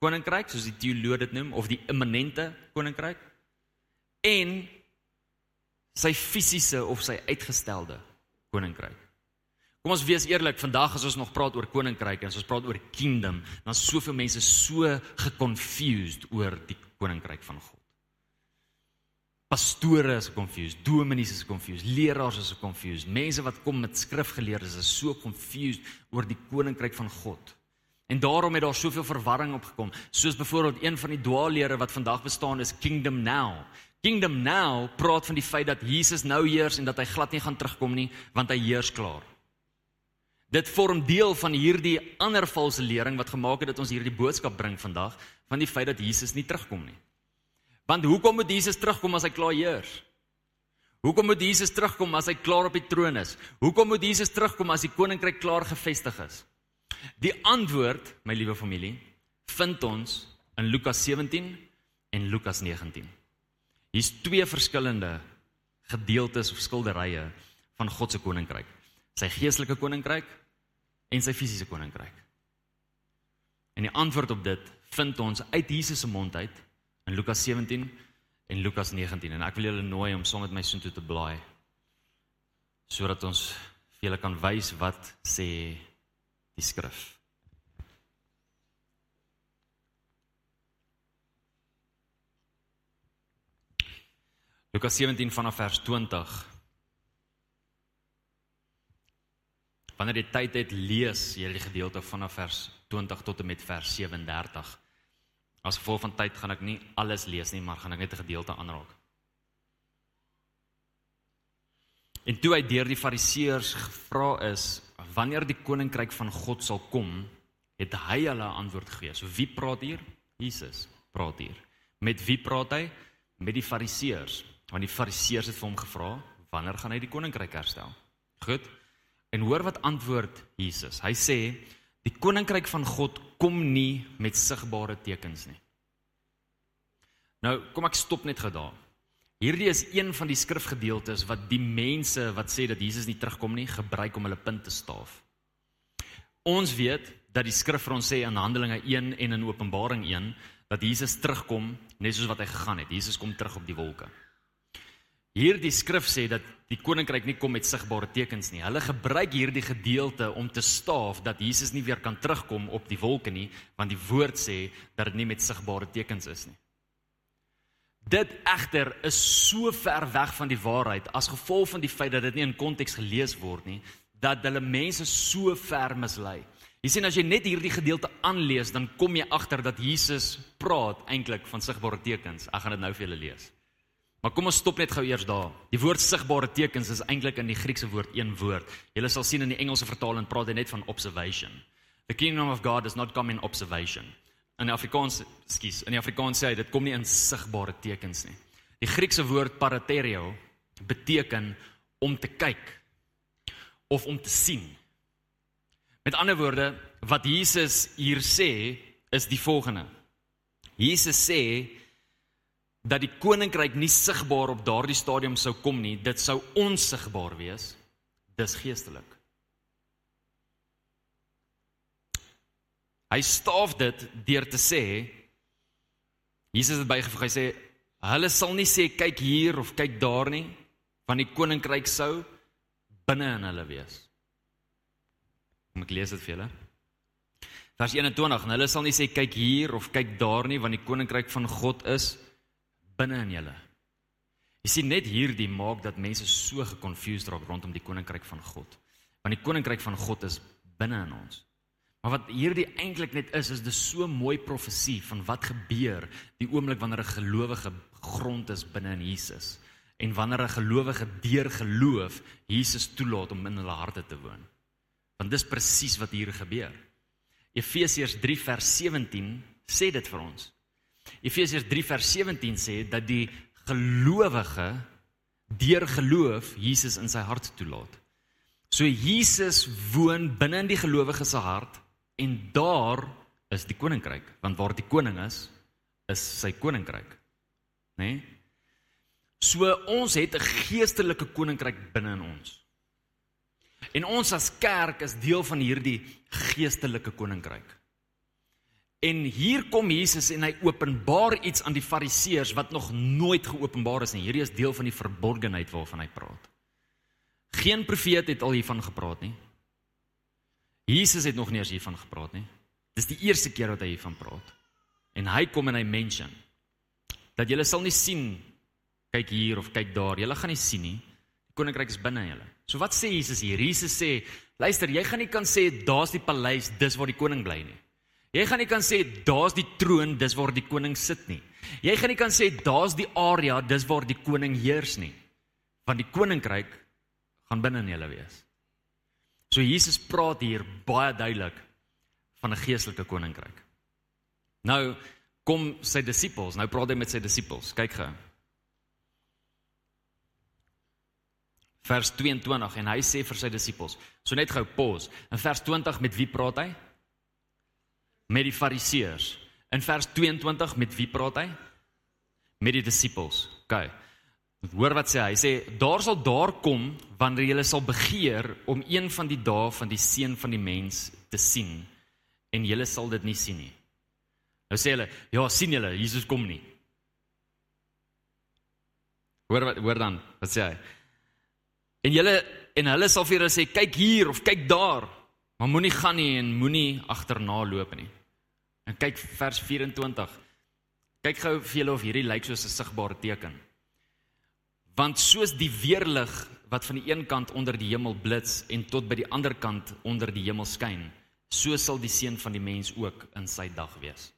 koninkryk, soos die teoloë dit noem, of die immanente koninkryk en sy fisiese of sy uitgestelde koninkryk. Kom ons wees eerlik, vandag as ons nog praat oor koninkryke en as ons praat oor kingdom, dan is soveel mense so geconfused oor die koninkryk van God. Pastore is confused, dominees is confused, leraars is confused, mense wat kom met skrifgeleerdes is so confused oor die koninkryk van God. En daarom het daar soveel verwarring opgekom, soos byvoorbeeld een van die dwaallere wat vandag bestaan is Kingdom Now. Kingdom Now praat van die feit dat Jesus nou heers en dat hy glad nie gaan terugkom nie, want hy heers klaar. Dit vorm deel van hierdie ander valse lering wat gemaak het dat ons hierdie boodskap bring vandag van die feit dat Jesus nie terugkom nie. Want hoekom moet Jesus terugkom as hy klaar heers? Hoekom moet Jesus terugkom as hy klaar op die troon is? Hoekom moet Jesus terugkom as die koninkryk klaar gevestig is? Die antwoord, my liewe familie, vind ons in Lukas 17 en Lukas 19. Hier's twee verskillende gedeeltes of skilderye van God se koninkryk. Sy geestelike koninkryk en sy fisiese koninkryk. En die antwoord op dit vind ons uit Jesus se mond uit in Lukas 17 en Lukas 19 en ek wil julle nooi om saam met my soontoe te blaai sodat ons vir julle kan wys wat sê die skrif. Lukas 17 vanaf vers 20 Wanneer jy tyd het, lees hierdie gedeelte vanaf vers 20 tot en met vers 37. As gevolg van tyd gaan ek nie alles lees nie, maar gaan ek net 'n gedeelte aanraak. En toe hy deur die fariseërs gevra is wanneer die koninkryk van God sal kom, het hy hulle 'n antwoord gegee. So wie praat hier? Jesus praat hier. Met wie praat hy? met die fariseërs, want die fariseërs het vir hom gevra, wanneer gaan hy die koninkryk herstel? Goed. En hoor wat antwoord Jesus. Hy sê die koninkryk van God kom nie met sigbare tekens nie. Nou, kom ek stop net gou daar. Hierdie is een van die skrifgedeeltes wat die mense wat sê dat Jesus nie terugkom nie, gebruik om hulle punt te staaf. Ons weet dat die skrif vir ons sê in Handelinge 1 en in Openbaring 1 dat Jesus terugkom net soos wat hy gegaan het. Jesus kom terug op die wolke. Hierdie skrif sê dat die koninkryk nie kom met sigbare tekens nie. Hulle gebruik hierdie gedeelte om te staaf dat Jesus nie weer kan terugkom op die wolke nie, want die woord sê dat dit nie met sigbare tekens is nie. Dit egter is so ver weg van die waarheid as gevolg van die feit dat dit nie in konteks gelees word nie, dat hulle mense so ver mislei. Jy sien as jy net hierdie gedeelte aanlees, dan kom jy agter dat Jesus praat eintlik van sigbare tekens. Ek gaan dit nou vir julle lees. Maar kom ons stop net gou eers daar. Die woord sigbare tekens is eintlik in die Griekse woord een woord. Jy sal sien in die Engelse vertaling praat hy net van observation. The kingdom of God does not come in observation in Afrikaans, skus, in die Afrikaans sê hy dit kom nie in sigbare tekens nie. Die Griekse woord paraterio beteken om te kyk of om te sien. Met ander woorde, wat Jesus hier sê is die volgende. Jesus sê dat die koninkryk nie sigbaar op daardie stadium sou kom nie, dit sou onsigbaar wees. Dis geestelik. Hy staaf dit deur te sê Jesus het bygevoeg hy sê hulle sal nie sê kyk hier of kyk daar nie van die koninkryk sou binne in hulle wees. Kom ek lees dit vir julle. Vers 21 en hulle sal nie sê kyk hier of kyk daar nie want die koninkryk van God is binne in julle. Jy sien net hierdie maak dat mense so geconfused raak rondom die koninkryk van God. Want die koninkryk van God is binne in ons. Maar wat hierdie eintlik net is, is dis so mooi profesie van wat gebeur die oomblik wanneer 'n gelowige grond is binne in Jesus en wanneer 'n gelowige deur geloof Jesus toelaat om in hulle harte te woon. Want dis presies wat hier gebeur. Efesiërs 3 vers 17 sê dit vir ons. Efesiërs 3 vers 17 sê dat die gelowige deur geloof Jesus in sy hart toelaat. So Jesus woon binne in die gelowige se hart en daar is die koninkryk want waar die koning is is sy koninkryk nê nee? so ons het 'n geestelike koninkryk binne in ons en ons as kerk is deel van hierdie geestelike koninkryk en hier kom Jesus en hy openbaar iets aan die fariseërs wat nog nooit geopenbaar is nie hierdie is deel van die verborgenheid waarvan hy praat geen profeet het al hiervan gepraat nie Jesus het nog nie eens hiervan gepraat nie. Dis die eerste keer wat hy hiervan praat. En hy kom en hy mention dat julle sal nie sien kyk hier of kyk daar. Julle gaan nie sien nie. Die koninkryk is binne julle. So wat sê Jesus hier? Jesus sê, luister, jy gaan nie kan sê daar's die paleis, dis waar die koning bly nie. Jy gaan nie kan sê daar's die troon, dis waar die koning sit nie. Jy gaan nie kan sê daar's die area, dis waar die koning heers nie. Want die koninkryk gaan binne in julle wees. So Jesus praat hier baie duidelik van 'n geestelike koninkryk. Nou kom sy disippels, nou praat hy met sy disippels. Kyk gou. Vers 22 en hy sê vir sy disippels. So net gou pause. In vers 20 met wie praat hy? Met die fariseërs. In vers 22 met wie praat hy? Met die disippels. OK. Hoor wat sê hy? Hy sê daar sal daar kom wanneer jy sal begeer om een van die dae van die seun van die mens te sien en jy sal dit nie sien nie. Nou sê hulle, ja, sien julle, Jesus kom nie. Hoor wat hoor dan, wat sê hy? En julle en hulle sal vir julle sê kyk hier of kyk daar, maar moenie gaan nie en moenie agterna loop nie. En kyk vers 24. Kyk gou vir julle of hierdie lyk soos 'n sigbare teken. Want soos die weerlig wat van die een kant onder die hemel blits en tot by die ander kant onder die hemel skyn, so sal die seun van die mens ook in sy dag wees.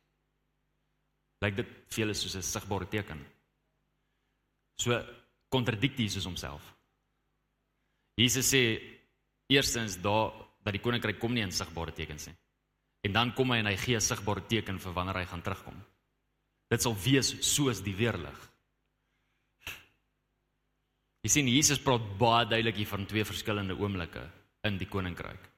Lyk dit vir julle soos 'n sigbare teken? So kontradik Jesus homself. Jesus sê eerstens daar dat die koninkryk kom nie in sigbare tekens nie. En dan kom hy en hy gee 'n sigbare teken vir wanneer hy gaan terugkom. Dit sal wees soos die weerlig. Jy sien Jesus praat baie duidelik hier van twee verskillende oomblikke in die koninkryk.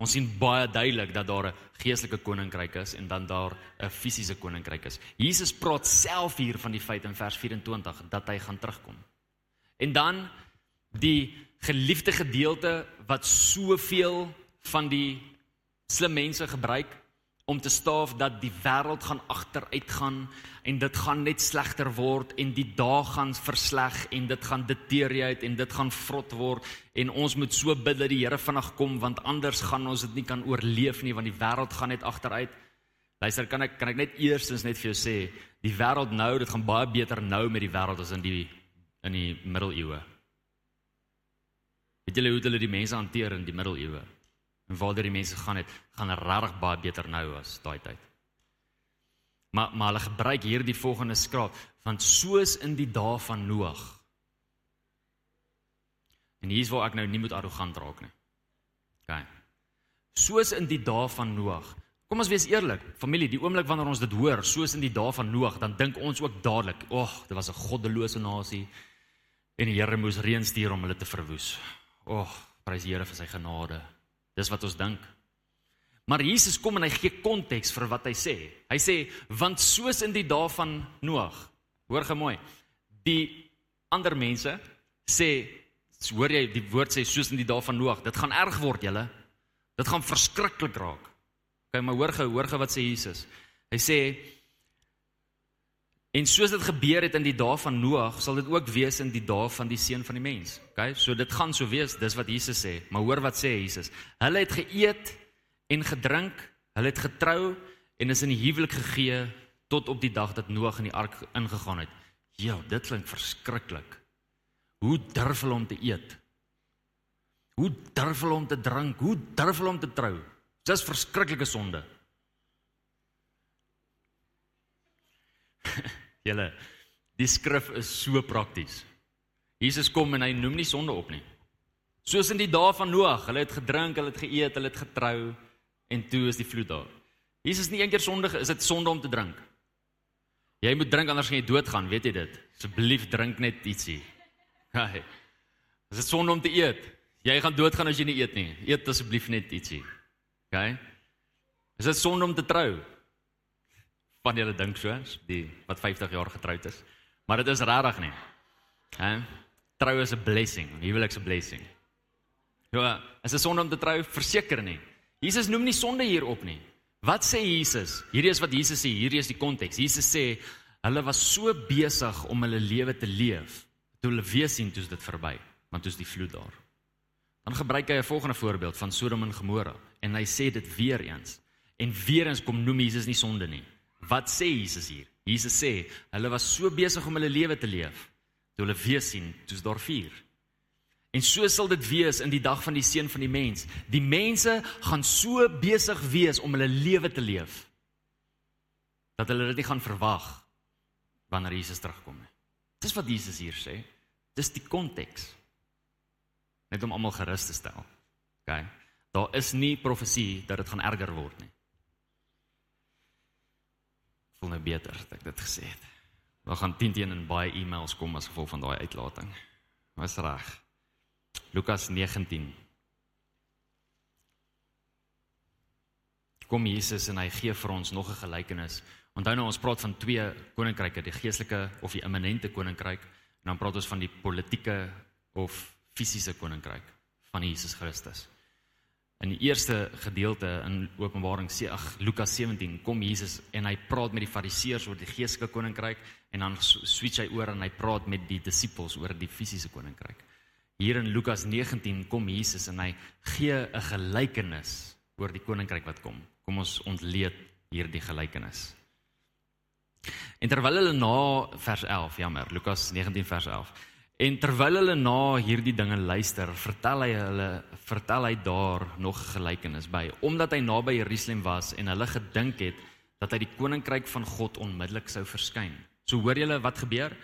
Ons sien baie duidelik dat daar 'n geestelike koninkryk is en dan daar 'n fisiese koninkryk is. Jesus praat self hier van die feit in vers 24 dat hy gaan terugkom. En dan die geliefde gedeelte wat soveel van die slim mense gebruik om te staaf dat die wêreld gaan agteruit gaan en dit gaan net slegter word en die dae gaan versleg en dit gaan deteriorate en dit gaan vrot word en ons moet so bid dat die Here vinnig kom want anders gaan ons dit nie kan oorleef nie want die wêreld gaan net agteruit. Luister, kan ek kan ek net eerstens net vir jou sê, die wêreld nou, dit gaan baie beter nou met die wêreld as in die in die middeleeue. Weet julle hoe hulle die mense hanteer in die middeleeue? En waar die mense gaan het, gaan regtig baie beter nou as daai tyd. Maar maar hulle gebruik hierdie volgende skraap want soos in die dae van Noag. En hier's waar ek nou nie moet arrogant raak nie. OK. Soos in die dae van Noag. Kom ons wees eerlik, familie, die oomblik wanneer ons dit hoor, soos in die dae van Noag, dan dink ons ook dadelik, "Ag, oh, dit was 'n goddelose nasie en die Here moes reën stuur om hulle te verwoes." Ag, oh, prys die Here vir sy genade. Dis wat ons dink. Maar Jesus kom en hy gee konteks vir wat hy sê. Hy sê want soos in die dae van Noag. Hoor gou mooi. Die ander mense sê hoor jy die woord sê soos in die dae van Noag. Dit gaan erg word julle. Dit gaan verskriklik raak. Okay, maar hoor gou, hoor gou wat sê Jesus. Hy sê En soos dit gebeur het in die dae van Noag, sal dit ook wees in die dae van die seun van die mens. OK? So dit gaan so wees, dis wat Jesus sê. Maar hoor wat sê Jesus? Hulle het geëet en gedrink, hulle het getrou en is in die huwelik gegee tot op die dag dat Noag in die ark ingegaan het. Ja, dit klink verskriklik. Hoe durf hulle om te eet? Hoe durf hulle om te drink? Hoe durf hulle om te trou? Dis verskriklike sonde. [laughs] Julle, die skrif is so prakties. Jesus kom en hy noem nie sonde op nie. Soos in die dae van Noag, hulle het gedrink, hulle het geëet, hulle het getrou en toe is die vloed daar. Jesus nie eendag sondige, is dit sonde om te drink? Jy moet drink anders gaan jy doodgaan, weet jy dit? Asseblief drink net ietsie. [laughs] Haai. Is dit sonde om te eet? Jy gaan doodgaan as jy nie eet nie. Eet asseblief net ietsie. OK? Is dit sonde om te trou? Van julle dink so, die wat 50 jaar getroud is. Maar dit is rarig nie. Hè? Trou is 'n blessing, huwelik is 'n blessing. Ja, as 'n sonde om te trou, verseker nie. Jesus noem nie sonde hier op nie. Wat sê Jesus? Hierdie is wat Jesus sê, hierdie is die konteks. Jesus sê hulle was so besig om hulle lewe te leef, toe hulle weer sien toe dit verby, want toe is die vloed daar. Dan gebruik hy 'n volgende voorbeeld van Sodom en Gomora en hy sê dit weer eens. En weer eens kom noem Jesus nie sonde nie. Wat sê Jesus hier? Jesus sê hulle was so besig om hulle lewe te leef toe hulle weer sien toe's daar vuur. En so sal dit wees in die dag van die seun van die mens. Die mense gaan so besig wees om hulle lewe te leef dat hulle dit nie gaan verwag wanneer Jesus terugkom nie. Dis wat Jesus hier sê. Dis die konteks. Net om almal gerus te stel. OK. Daar is nie profesie dat dit gaan erger word nie voel nou beter dat ek dit gesê het. Daar gaan 10 teen in baie e-mails kom as gevolg van daai uitlating. Was reg. Lukas 19. Kom Jesus en hy gee vir ons nog 'n gelykenis. Onthou nou ons praat van twee koninkryke, die geestelike of die immanente koninkryk en dan praat ons van die politieke of fisiese koninkryk van Jesus Christus. In die eerste gedeelte in Openbaring sê ag Lukas 17 kom Jesus en hy praat met die fariseërs oor die geestelike koninkryk en dan switch hy oor en hy praat met die disippels oor die fisiese koninkryk. Hier in Lukas 19 kom Jesus en hy gee 'n gelykenis oor die koninkryk wat kom. Kom ons ontleed hierdie gelykenis. En terwyl hulle na vers 11, jammer, Lukas 19 vers 11 En terwyl hulle na hierdie dinge luister, vertel hy hulle vertel hy daar nog 'n gelykenis by, omdat hy naby Jerusalem was en hulle gedink het dat hy die koninkryk van God onmiddellik sou verskyn. So hoor julle wat gebeur?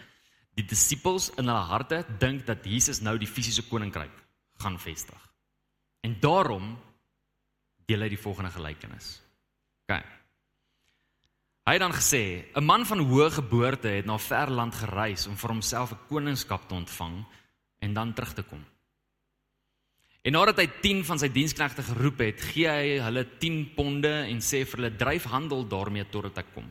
Die disippels in hulle harte dink dat Jesus nou die fisiese koninkryk gaan vestig. En daarom deel hy die volgende gelykenis. OK. Hy het dan gesê: "’n Man van hoë geboorte het na ver land gereis om vir homself 'n koningskap te ontvang, en dan terug te kom. En nadat hy 10 van sy diensknegte geroep het, gee hy hulle 10 ponde en sê vir hulle dryf handel daarmee totdat ek kom.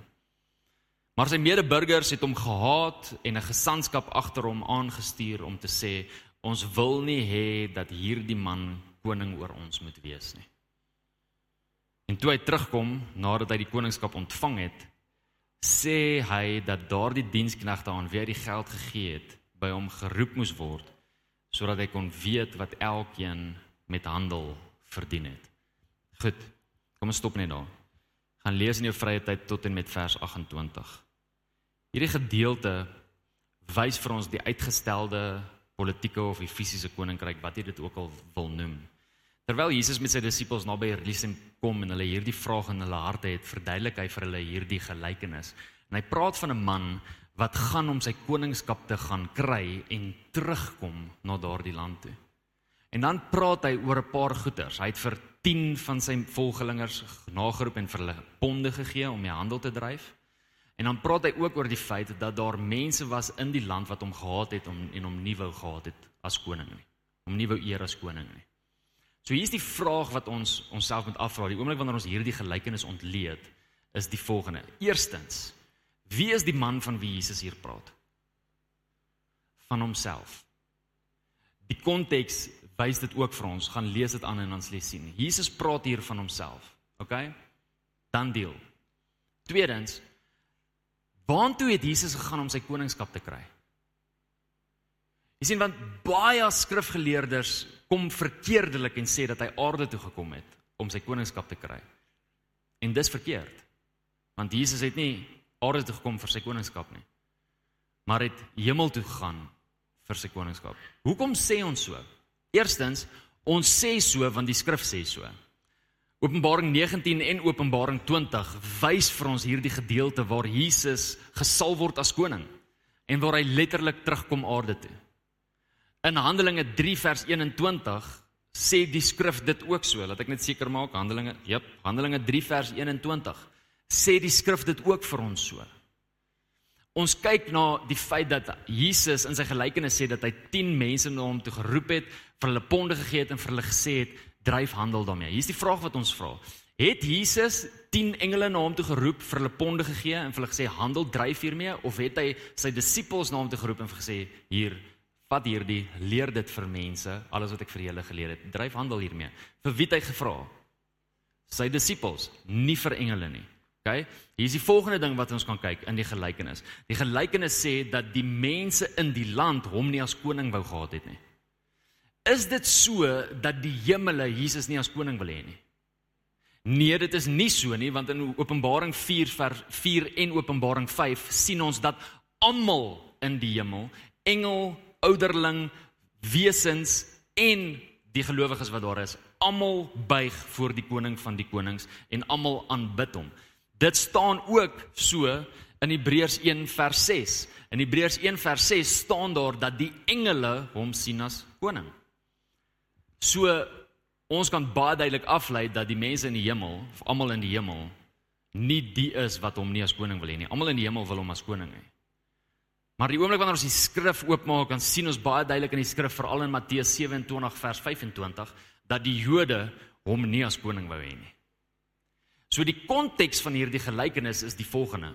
Maar sy medeburgers het hom gehaat en 'n gesantskap agter hom aangestuur om te sê ons wil nie hê dat hierdie man koning oor ons moet wees nie. En toe hy terugkom nadat hy die koningskap ontvang het, sê hy dat daardie diensknegte aan wie hy die geld gegee het, by hom geroep moes word sodat hy kon weet wat elkeen met handel verdien het. Goed. Kom ons stop net daar. Gaan lees in jou vrye tyd tot en met vers 28. Hierdie gedeelte wys vir ons die uitgestelde politieke of die fisiese koninkryk wat jy dit ook al wil noem. Terwyl Jesus met sy disippels naby Jerusalem kom en hulle hierdie vraag in hulle harte het, verduidelik hy vir hulle hierdie gelykenis. En hy praat van 'n man wat gaan om sy koningskap te gaan kry en terugkom na daardie land toe. En dan praat hy oor 'n paar goeders. Hy het vir 10 van sy volgelingers nageroep en vir hulle ponde gegee om die handel te dryf. En dan praat hy ook oor die feit dat daar mense was in die land wat hom gehaat het om en hom nie wou gehad het as koning nie. Om nie wou eer as koning nie. So hier's die vraag wat ons onsself moet afvra. Die oomblik wanneer ons hierdie gelykenis ontleed, is die volgende. Eerstens, Wie is die man van wie Jesus hier praat? Van homself. Die konteks wys dit ook vir ons. Gaan lees dit aan en lees sien. Jesus praat hier van homself. OK? Dan deel. Tweedens, waartoe het Jesus gegaan om sy koningskap te kry? Jy sien want baie skrifgeleerders kom verkeerdelik en sê dat hy aarde toe gekom het om sy koningskap te kry. En dis verkeerd. Want Jesus het nie aarde toe gekom vir sy koningskap nie. Maar het hemel toe gegaan vir sy koningskap. Hoekom sê ons so? Eerstens, ons sê so want die skrif sê so. Openbaring 19 en Openbaring 20 wys vir ons hierdie gedeelte waar Jesus gesal word as koning en waar hy letterlik terugkom aarde toe. In Handelinge 3 vers 21 sê die skrif dit ook so. Laat ek net seker maak Handelinge, jep, Handelinge 3 vers 21 sê die skrif dit ook vir ons so. Ons kyk na die feit dat Jesus in sy gelykenis sê dat hy 10 mense na hom toe geroep het, vir hulle ponde gegee het en vir hulle gesê het dryf handel daarmee. Hier is die vraag wat ons vra. Het Jesus 10 engele na hom toe geroep, vir hulle ponde gegee en vir hulle gesê handel dryf hiermee of het hy sy disippels na hom toe geroep en gesê hier vat hierdie leer dit vir mense alles wat ek vir julle geleer het. Dryf handel hiermee. Vir wie het hy gevra? Sy disippels, nie vir engele nie. OK? Hier is die volgende ding wat ons kan kyk in die gelykenis. Die gelykenis sê dat die mense in die land hom nie as koning wou gehad het nie. Is dit so dat die hemele Jesus nie as koning wil hê nie? Nee, dit is nie so nie, want in Openbaring 4 vers 4 en Openbaring 5 sien ons dat almal in die hemel, engel, ouderling, wesens en die gelowiges wat daar is, almal buig voor die koning van die konings en almal aanbid hom. Dit staan ook so in Hebreërs 1 vers 6. In Hebreërs 1 vers 6 staan daar dat die engele hom sien as koning. So ons kan baie duidelik aflei dat die mense in die hemel, of almal in die hemel, nie die is wat hom nie as koning wil hê nie. Almal in die hemel wil hom as koning hê. Maar die oomblik wanneer ons die skrif oopmaak, dan sien ons baie duidelik in die skrif veral in Matteus 27 vers 25 dat die Jode hom nie as koning wou hê nie. So die konteks van hierdie gelykenis is die volgende.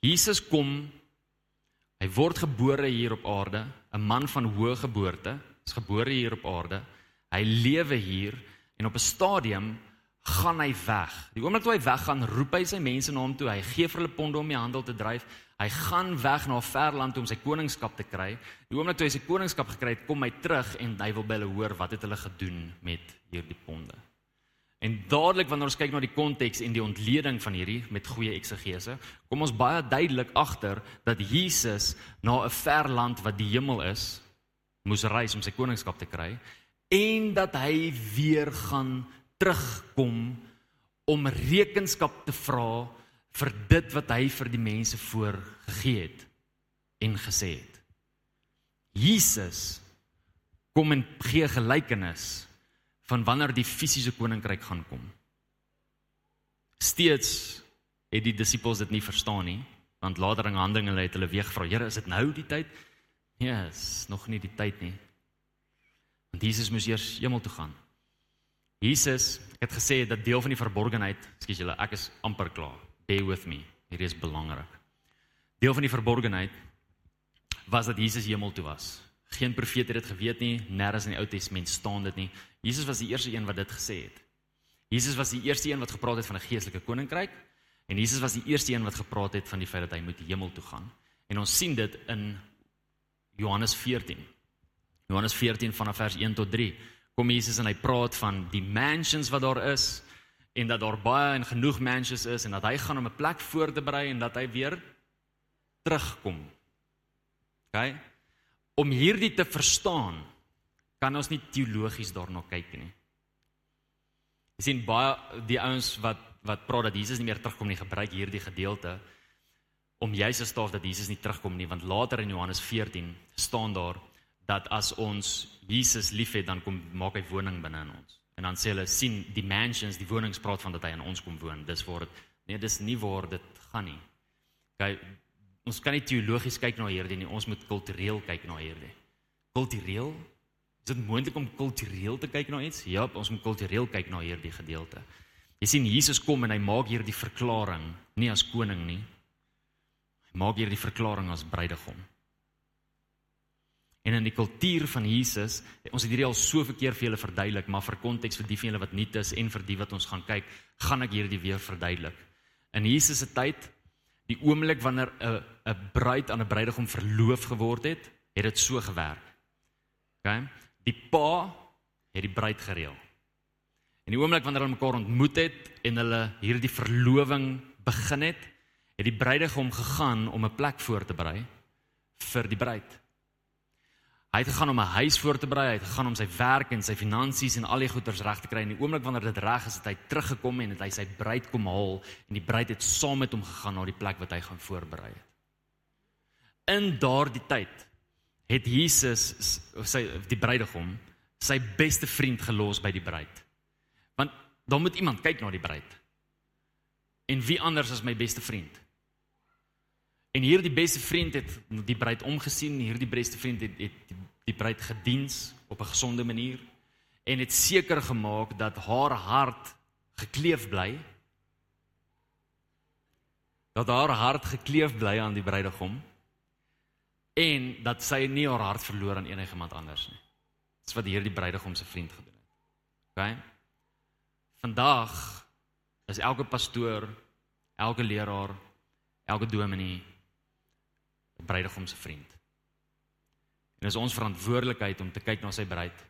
Jesus kom hy word gebore hier op aarde, 'n man van hoë geboorte, is gebore hier op aarde. Hy lewe hier en op 'n stadium gaan hy weg. Die oomblik toe hy weggaan, roep hy sy mense na hom toe. Hy gee vir hulle ponde om die handel te dryf. Hy gaan weg na 'n ver land om sy koningskap te kry. Die oomblik toe hy sy koningskap gekry het, kom hy terug en hy wil by hulle hoor wat het hulle gedoen met hierdie ponde. En dadelik wanneer ons kyk na die konteks en die ontleding van hierdie met goeie eksegese, kom ons baie duidelik agter dat Jesus na 'n ver land wat die hemel is, moes reis om sy koningskap te kry en dat hy weer gaan terugkom om rekenskap te vra vir dit wat hy vir die mense voorgegee het en gesê het. Jesus kom en gee gelykenis van wanneer die fisiese koninkryk gaan kom. Steeds het die disippels dit nie verstaan nie, want later in Handelinge het hulle weer gevra, Here, is dit nou die tyd? Nee, is nog nie die tyd nie. Want Jesus moes eers hemel toe gaan. Jesus het gesê dat deel van die verborgenheid, ekskuus julle, ek is amper klaar. Bear with me. Hierdie is belangrik. Deel van die verborgenheid was dat Jesus hemel toe was. Geen profeet het dit geweet nie, nêrens in die Ou Testament staan dit nie. Jesus was die eerste een wat dit gesê het. Jesus was die eerste een wat gepraat het van 'n geestelike koninkryk en Jesus was die eerste een wat gepraat het van die feit dat hy moet hemel toe gaan. En ons sien dit in Johannes 14. Johannes 14 vanaf vers 1 tot 3. Kom Jesus en hy praat van die mansions wat daar is en dat daar baie en genoeg mansions is en dat hy gaan om 'n plek voor te berei en dat hy weer terugkom. OK? Om hierdie te verstaan, kan ons nie teologies daarna kyk nie. Jy sien baie die ouens wat wat praat dat Jesus nie meer terugkom nie, gebruik hierdie gedeelte om juis te staaf dat Jesus nie terugkom nie, want later in Johannes 14 staan daar dat as ons Jesus liefhet, dan kom maak hy woning binne in ons. En dan sê hulle sien die mansions, die wonings praat van dat hy in ons kom woon. Dis waar dit nee, dis nie waar dit gaan nie. Kyk, ons kan nie teologies kyk na hierdie nie, ons moet kultureel kyk na hierdie. Kultureel Is dit moontlik om kultureel te kyk na iets? Ja, ons moet kultureel kyk na hierdie gedeelte. Jy sien Jesus kom en hy maak hierdie verklaring nie as koning nie. Hy maak hierdie verklaring as bruidegom. En in die kultuur van Jesus, ons het hierdie al so verkeer vir julle verduidelik, maar vir konteks vir die van julle wat nuut is en vir die wat ons gaan kyk, gaan ek hierdie weer verduidelik. In Jesus se tyd, die oomblik wanneer 'n 'n bruid aan 'n bruidegom verloof geword het, het dit so gewerk. OK? Die pa het die bruid gereël. En die oomblik wanneer hulle mekaar ontmoet het en hulle hierdie verloving begin het, het die bruidegom gegaan om 'n plek voor te berei vir die bruid. Hy het gegaan om 'n huis voor te berei, hy het gegaan om sy werk en sy finansies en al die goederes reg te kry. En die oomblik wanneer dit reg is, het hy teruggekom en het hy sy bruid kom haal en die bruid het saam met hom gegaan na die plek wat hy gaan voorberei het. In daardie tyd het Jesus sy die bruidegom sy beste vriend gelos by die bruid. Want dan moet iemand kyk na die bruid. En wie anders as my beste vriend? En hierdie beste vriend het die bruid omgesien, hierdie beste vriend het, het die, die bruid gediens op 'n gesonde manier en het seker gemaak dat haar hart gekleef bly. Dat haar hart gekleef bly aan die bruidegom en dat sy nie haar hart verloor aan enige iemand anders nie. Dis wat hierdie bruidegom se vriend gedoen het. OK. Vandag is elke pastoor, elke leraar, elke dominee bruidegom se vriend. En dis ons verantwoordelikheid om te kyk na sy bruid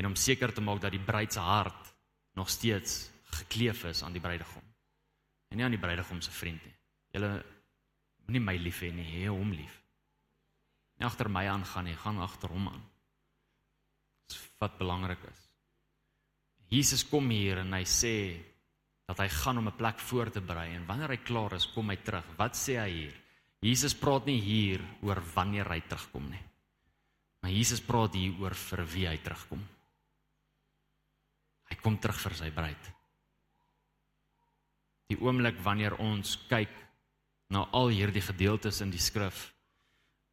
en om seker te maak dat die bruid se hart nog steeds gekleef is aan die bruidegom en nie aan die bruidegom se vriend nie. Julle moenie my lief hê nie, hê hom lief nie agter my aangaan nie, gaan agter hom aan. Dis wat belangrik is. Jesus kom hier en hy sê dat hy gaan om 'n plek voor te berei en wanneer hy klaar is, kom hy terug. Wat sê hy hier? Jesus praat nie hier oor wanneer hy terugkom nie. Maar Jesus praat hier oor vir wie hy terugkom. Hy kom terug vir sy bruid. Die oomblik wanneer ons kyk na al hierdie gedeeltes in die skrif,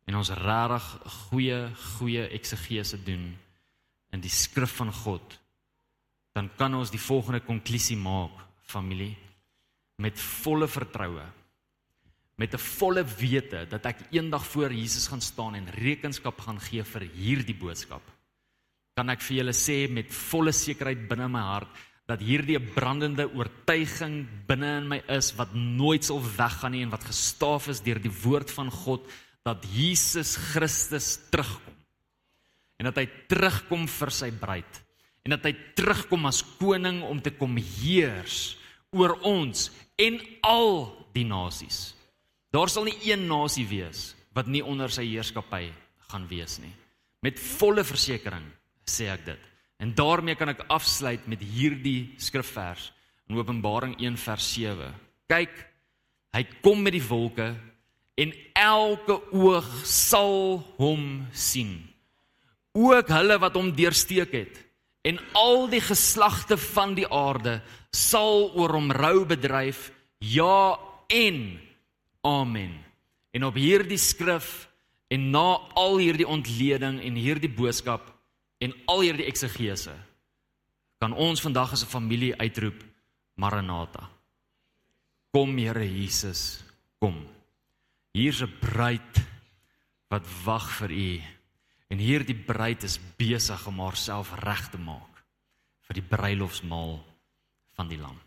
en ons regtig goeie goeie eksegese doen in die skrif van God, dan kan ons die volgende konklusie maak, familie, met volle vertroue, met 'n volle wete dat ek eendag voor Jesus gaan staan en rekenskap gaan gee vir hierdie boodskap. Kan ek vir julle sê met volle sekerheid binne my hart dat hierdie brandende oortuiging binne in my is wat nooit sal weggaan nie en wat gestaaf is deur die woord van God dat Jesus Christus terugkom. En dat hy terugkom vir sy bruid en dat hy terugkom as koning om te kom heers oor ons en al die nasies. Daar sal nie een nasie wees wat nie onder sy heerskappy gaan wees nie. Met volle versekering sê ek dit. En daarmee kan ek afsluit met hierdie skrifvers in Openbaring 1 vers 7. Kyk, hy kom met die wolke en elke oog sal hom sien. Ook hulle wat hom deursteek het en al die geslagte van die aarde sal oor hom rou bedryf. Ja en amen. En op hierdie skrif en na al hierdie ontleding en hierdie boodskap en al hierdie eksegese kan ons vandag as 'n familie uitroep Maranatha. Kom Here Jesus, kom. Hier's 'n bruid wat wag vir u. En hierdie bruid is besig om haarself reg te maak vir die bruilofsmaal van die lam.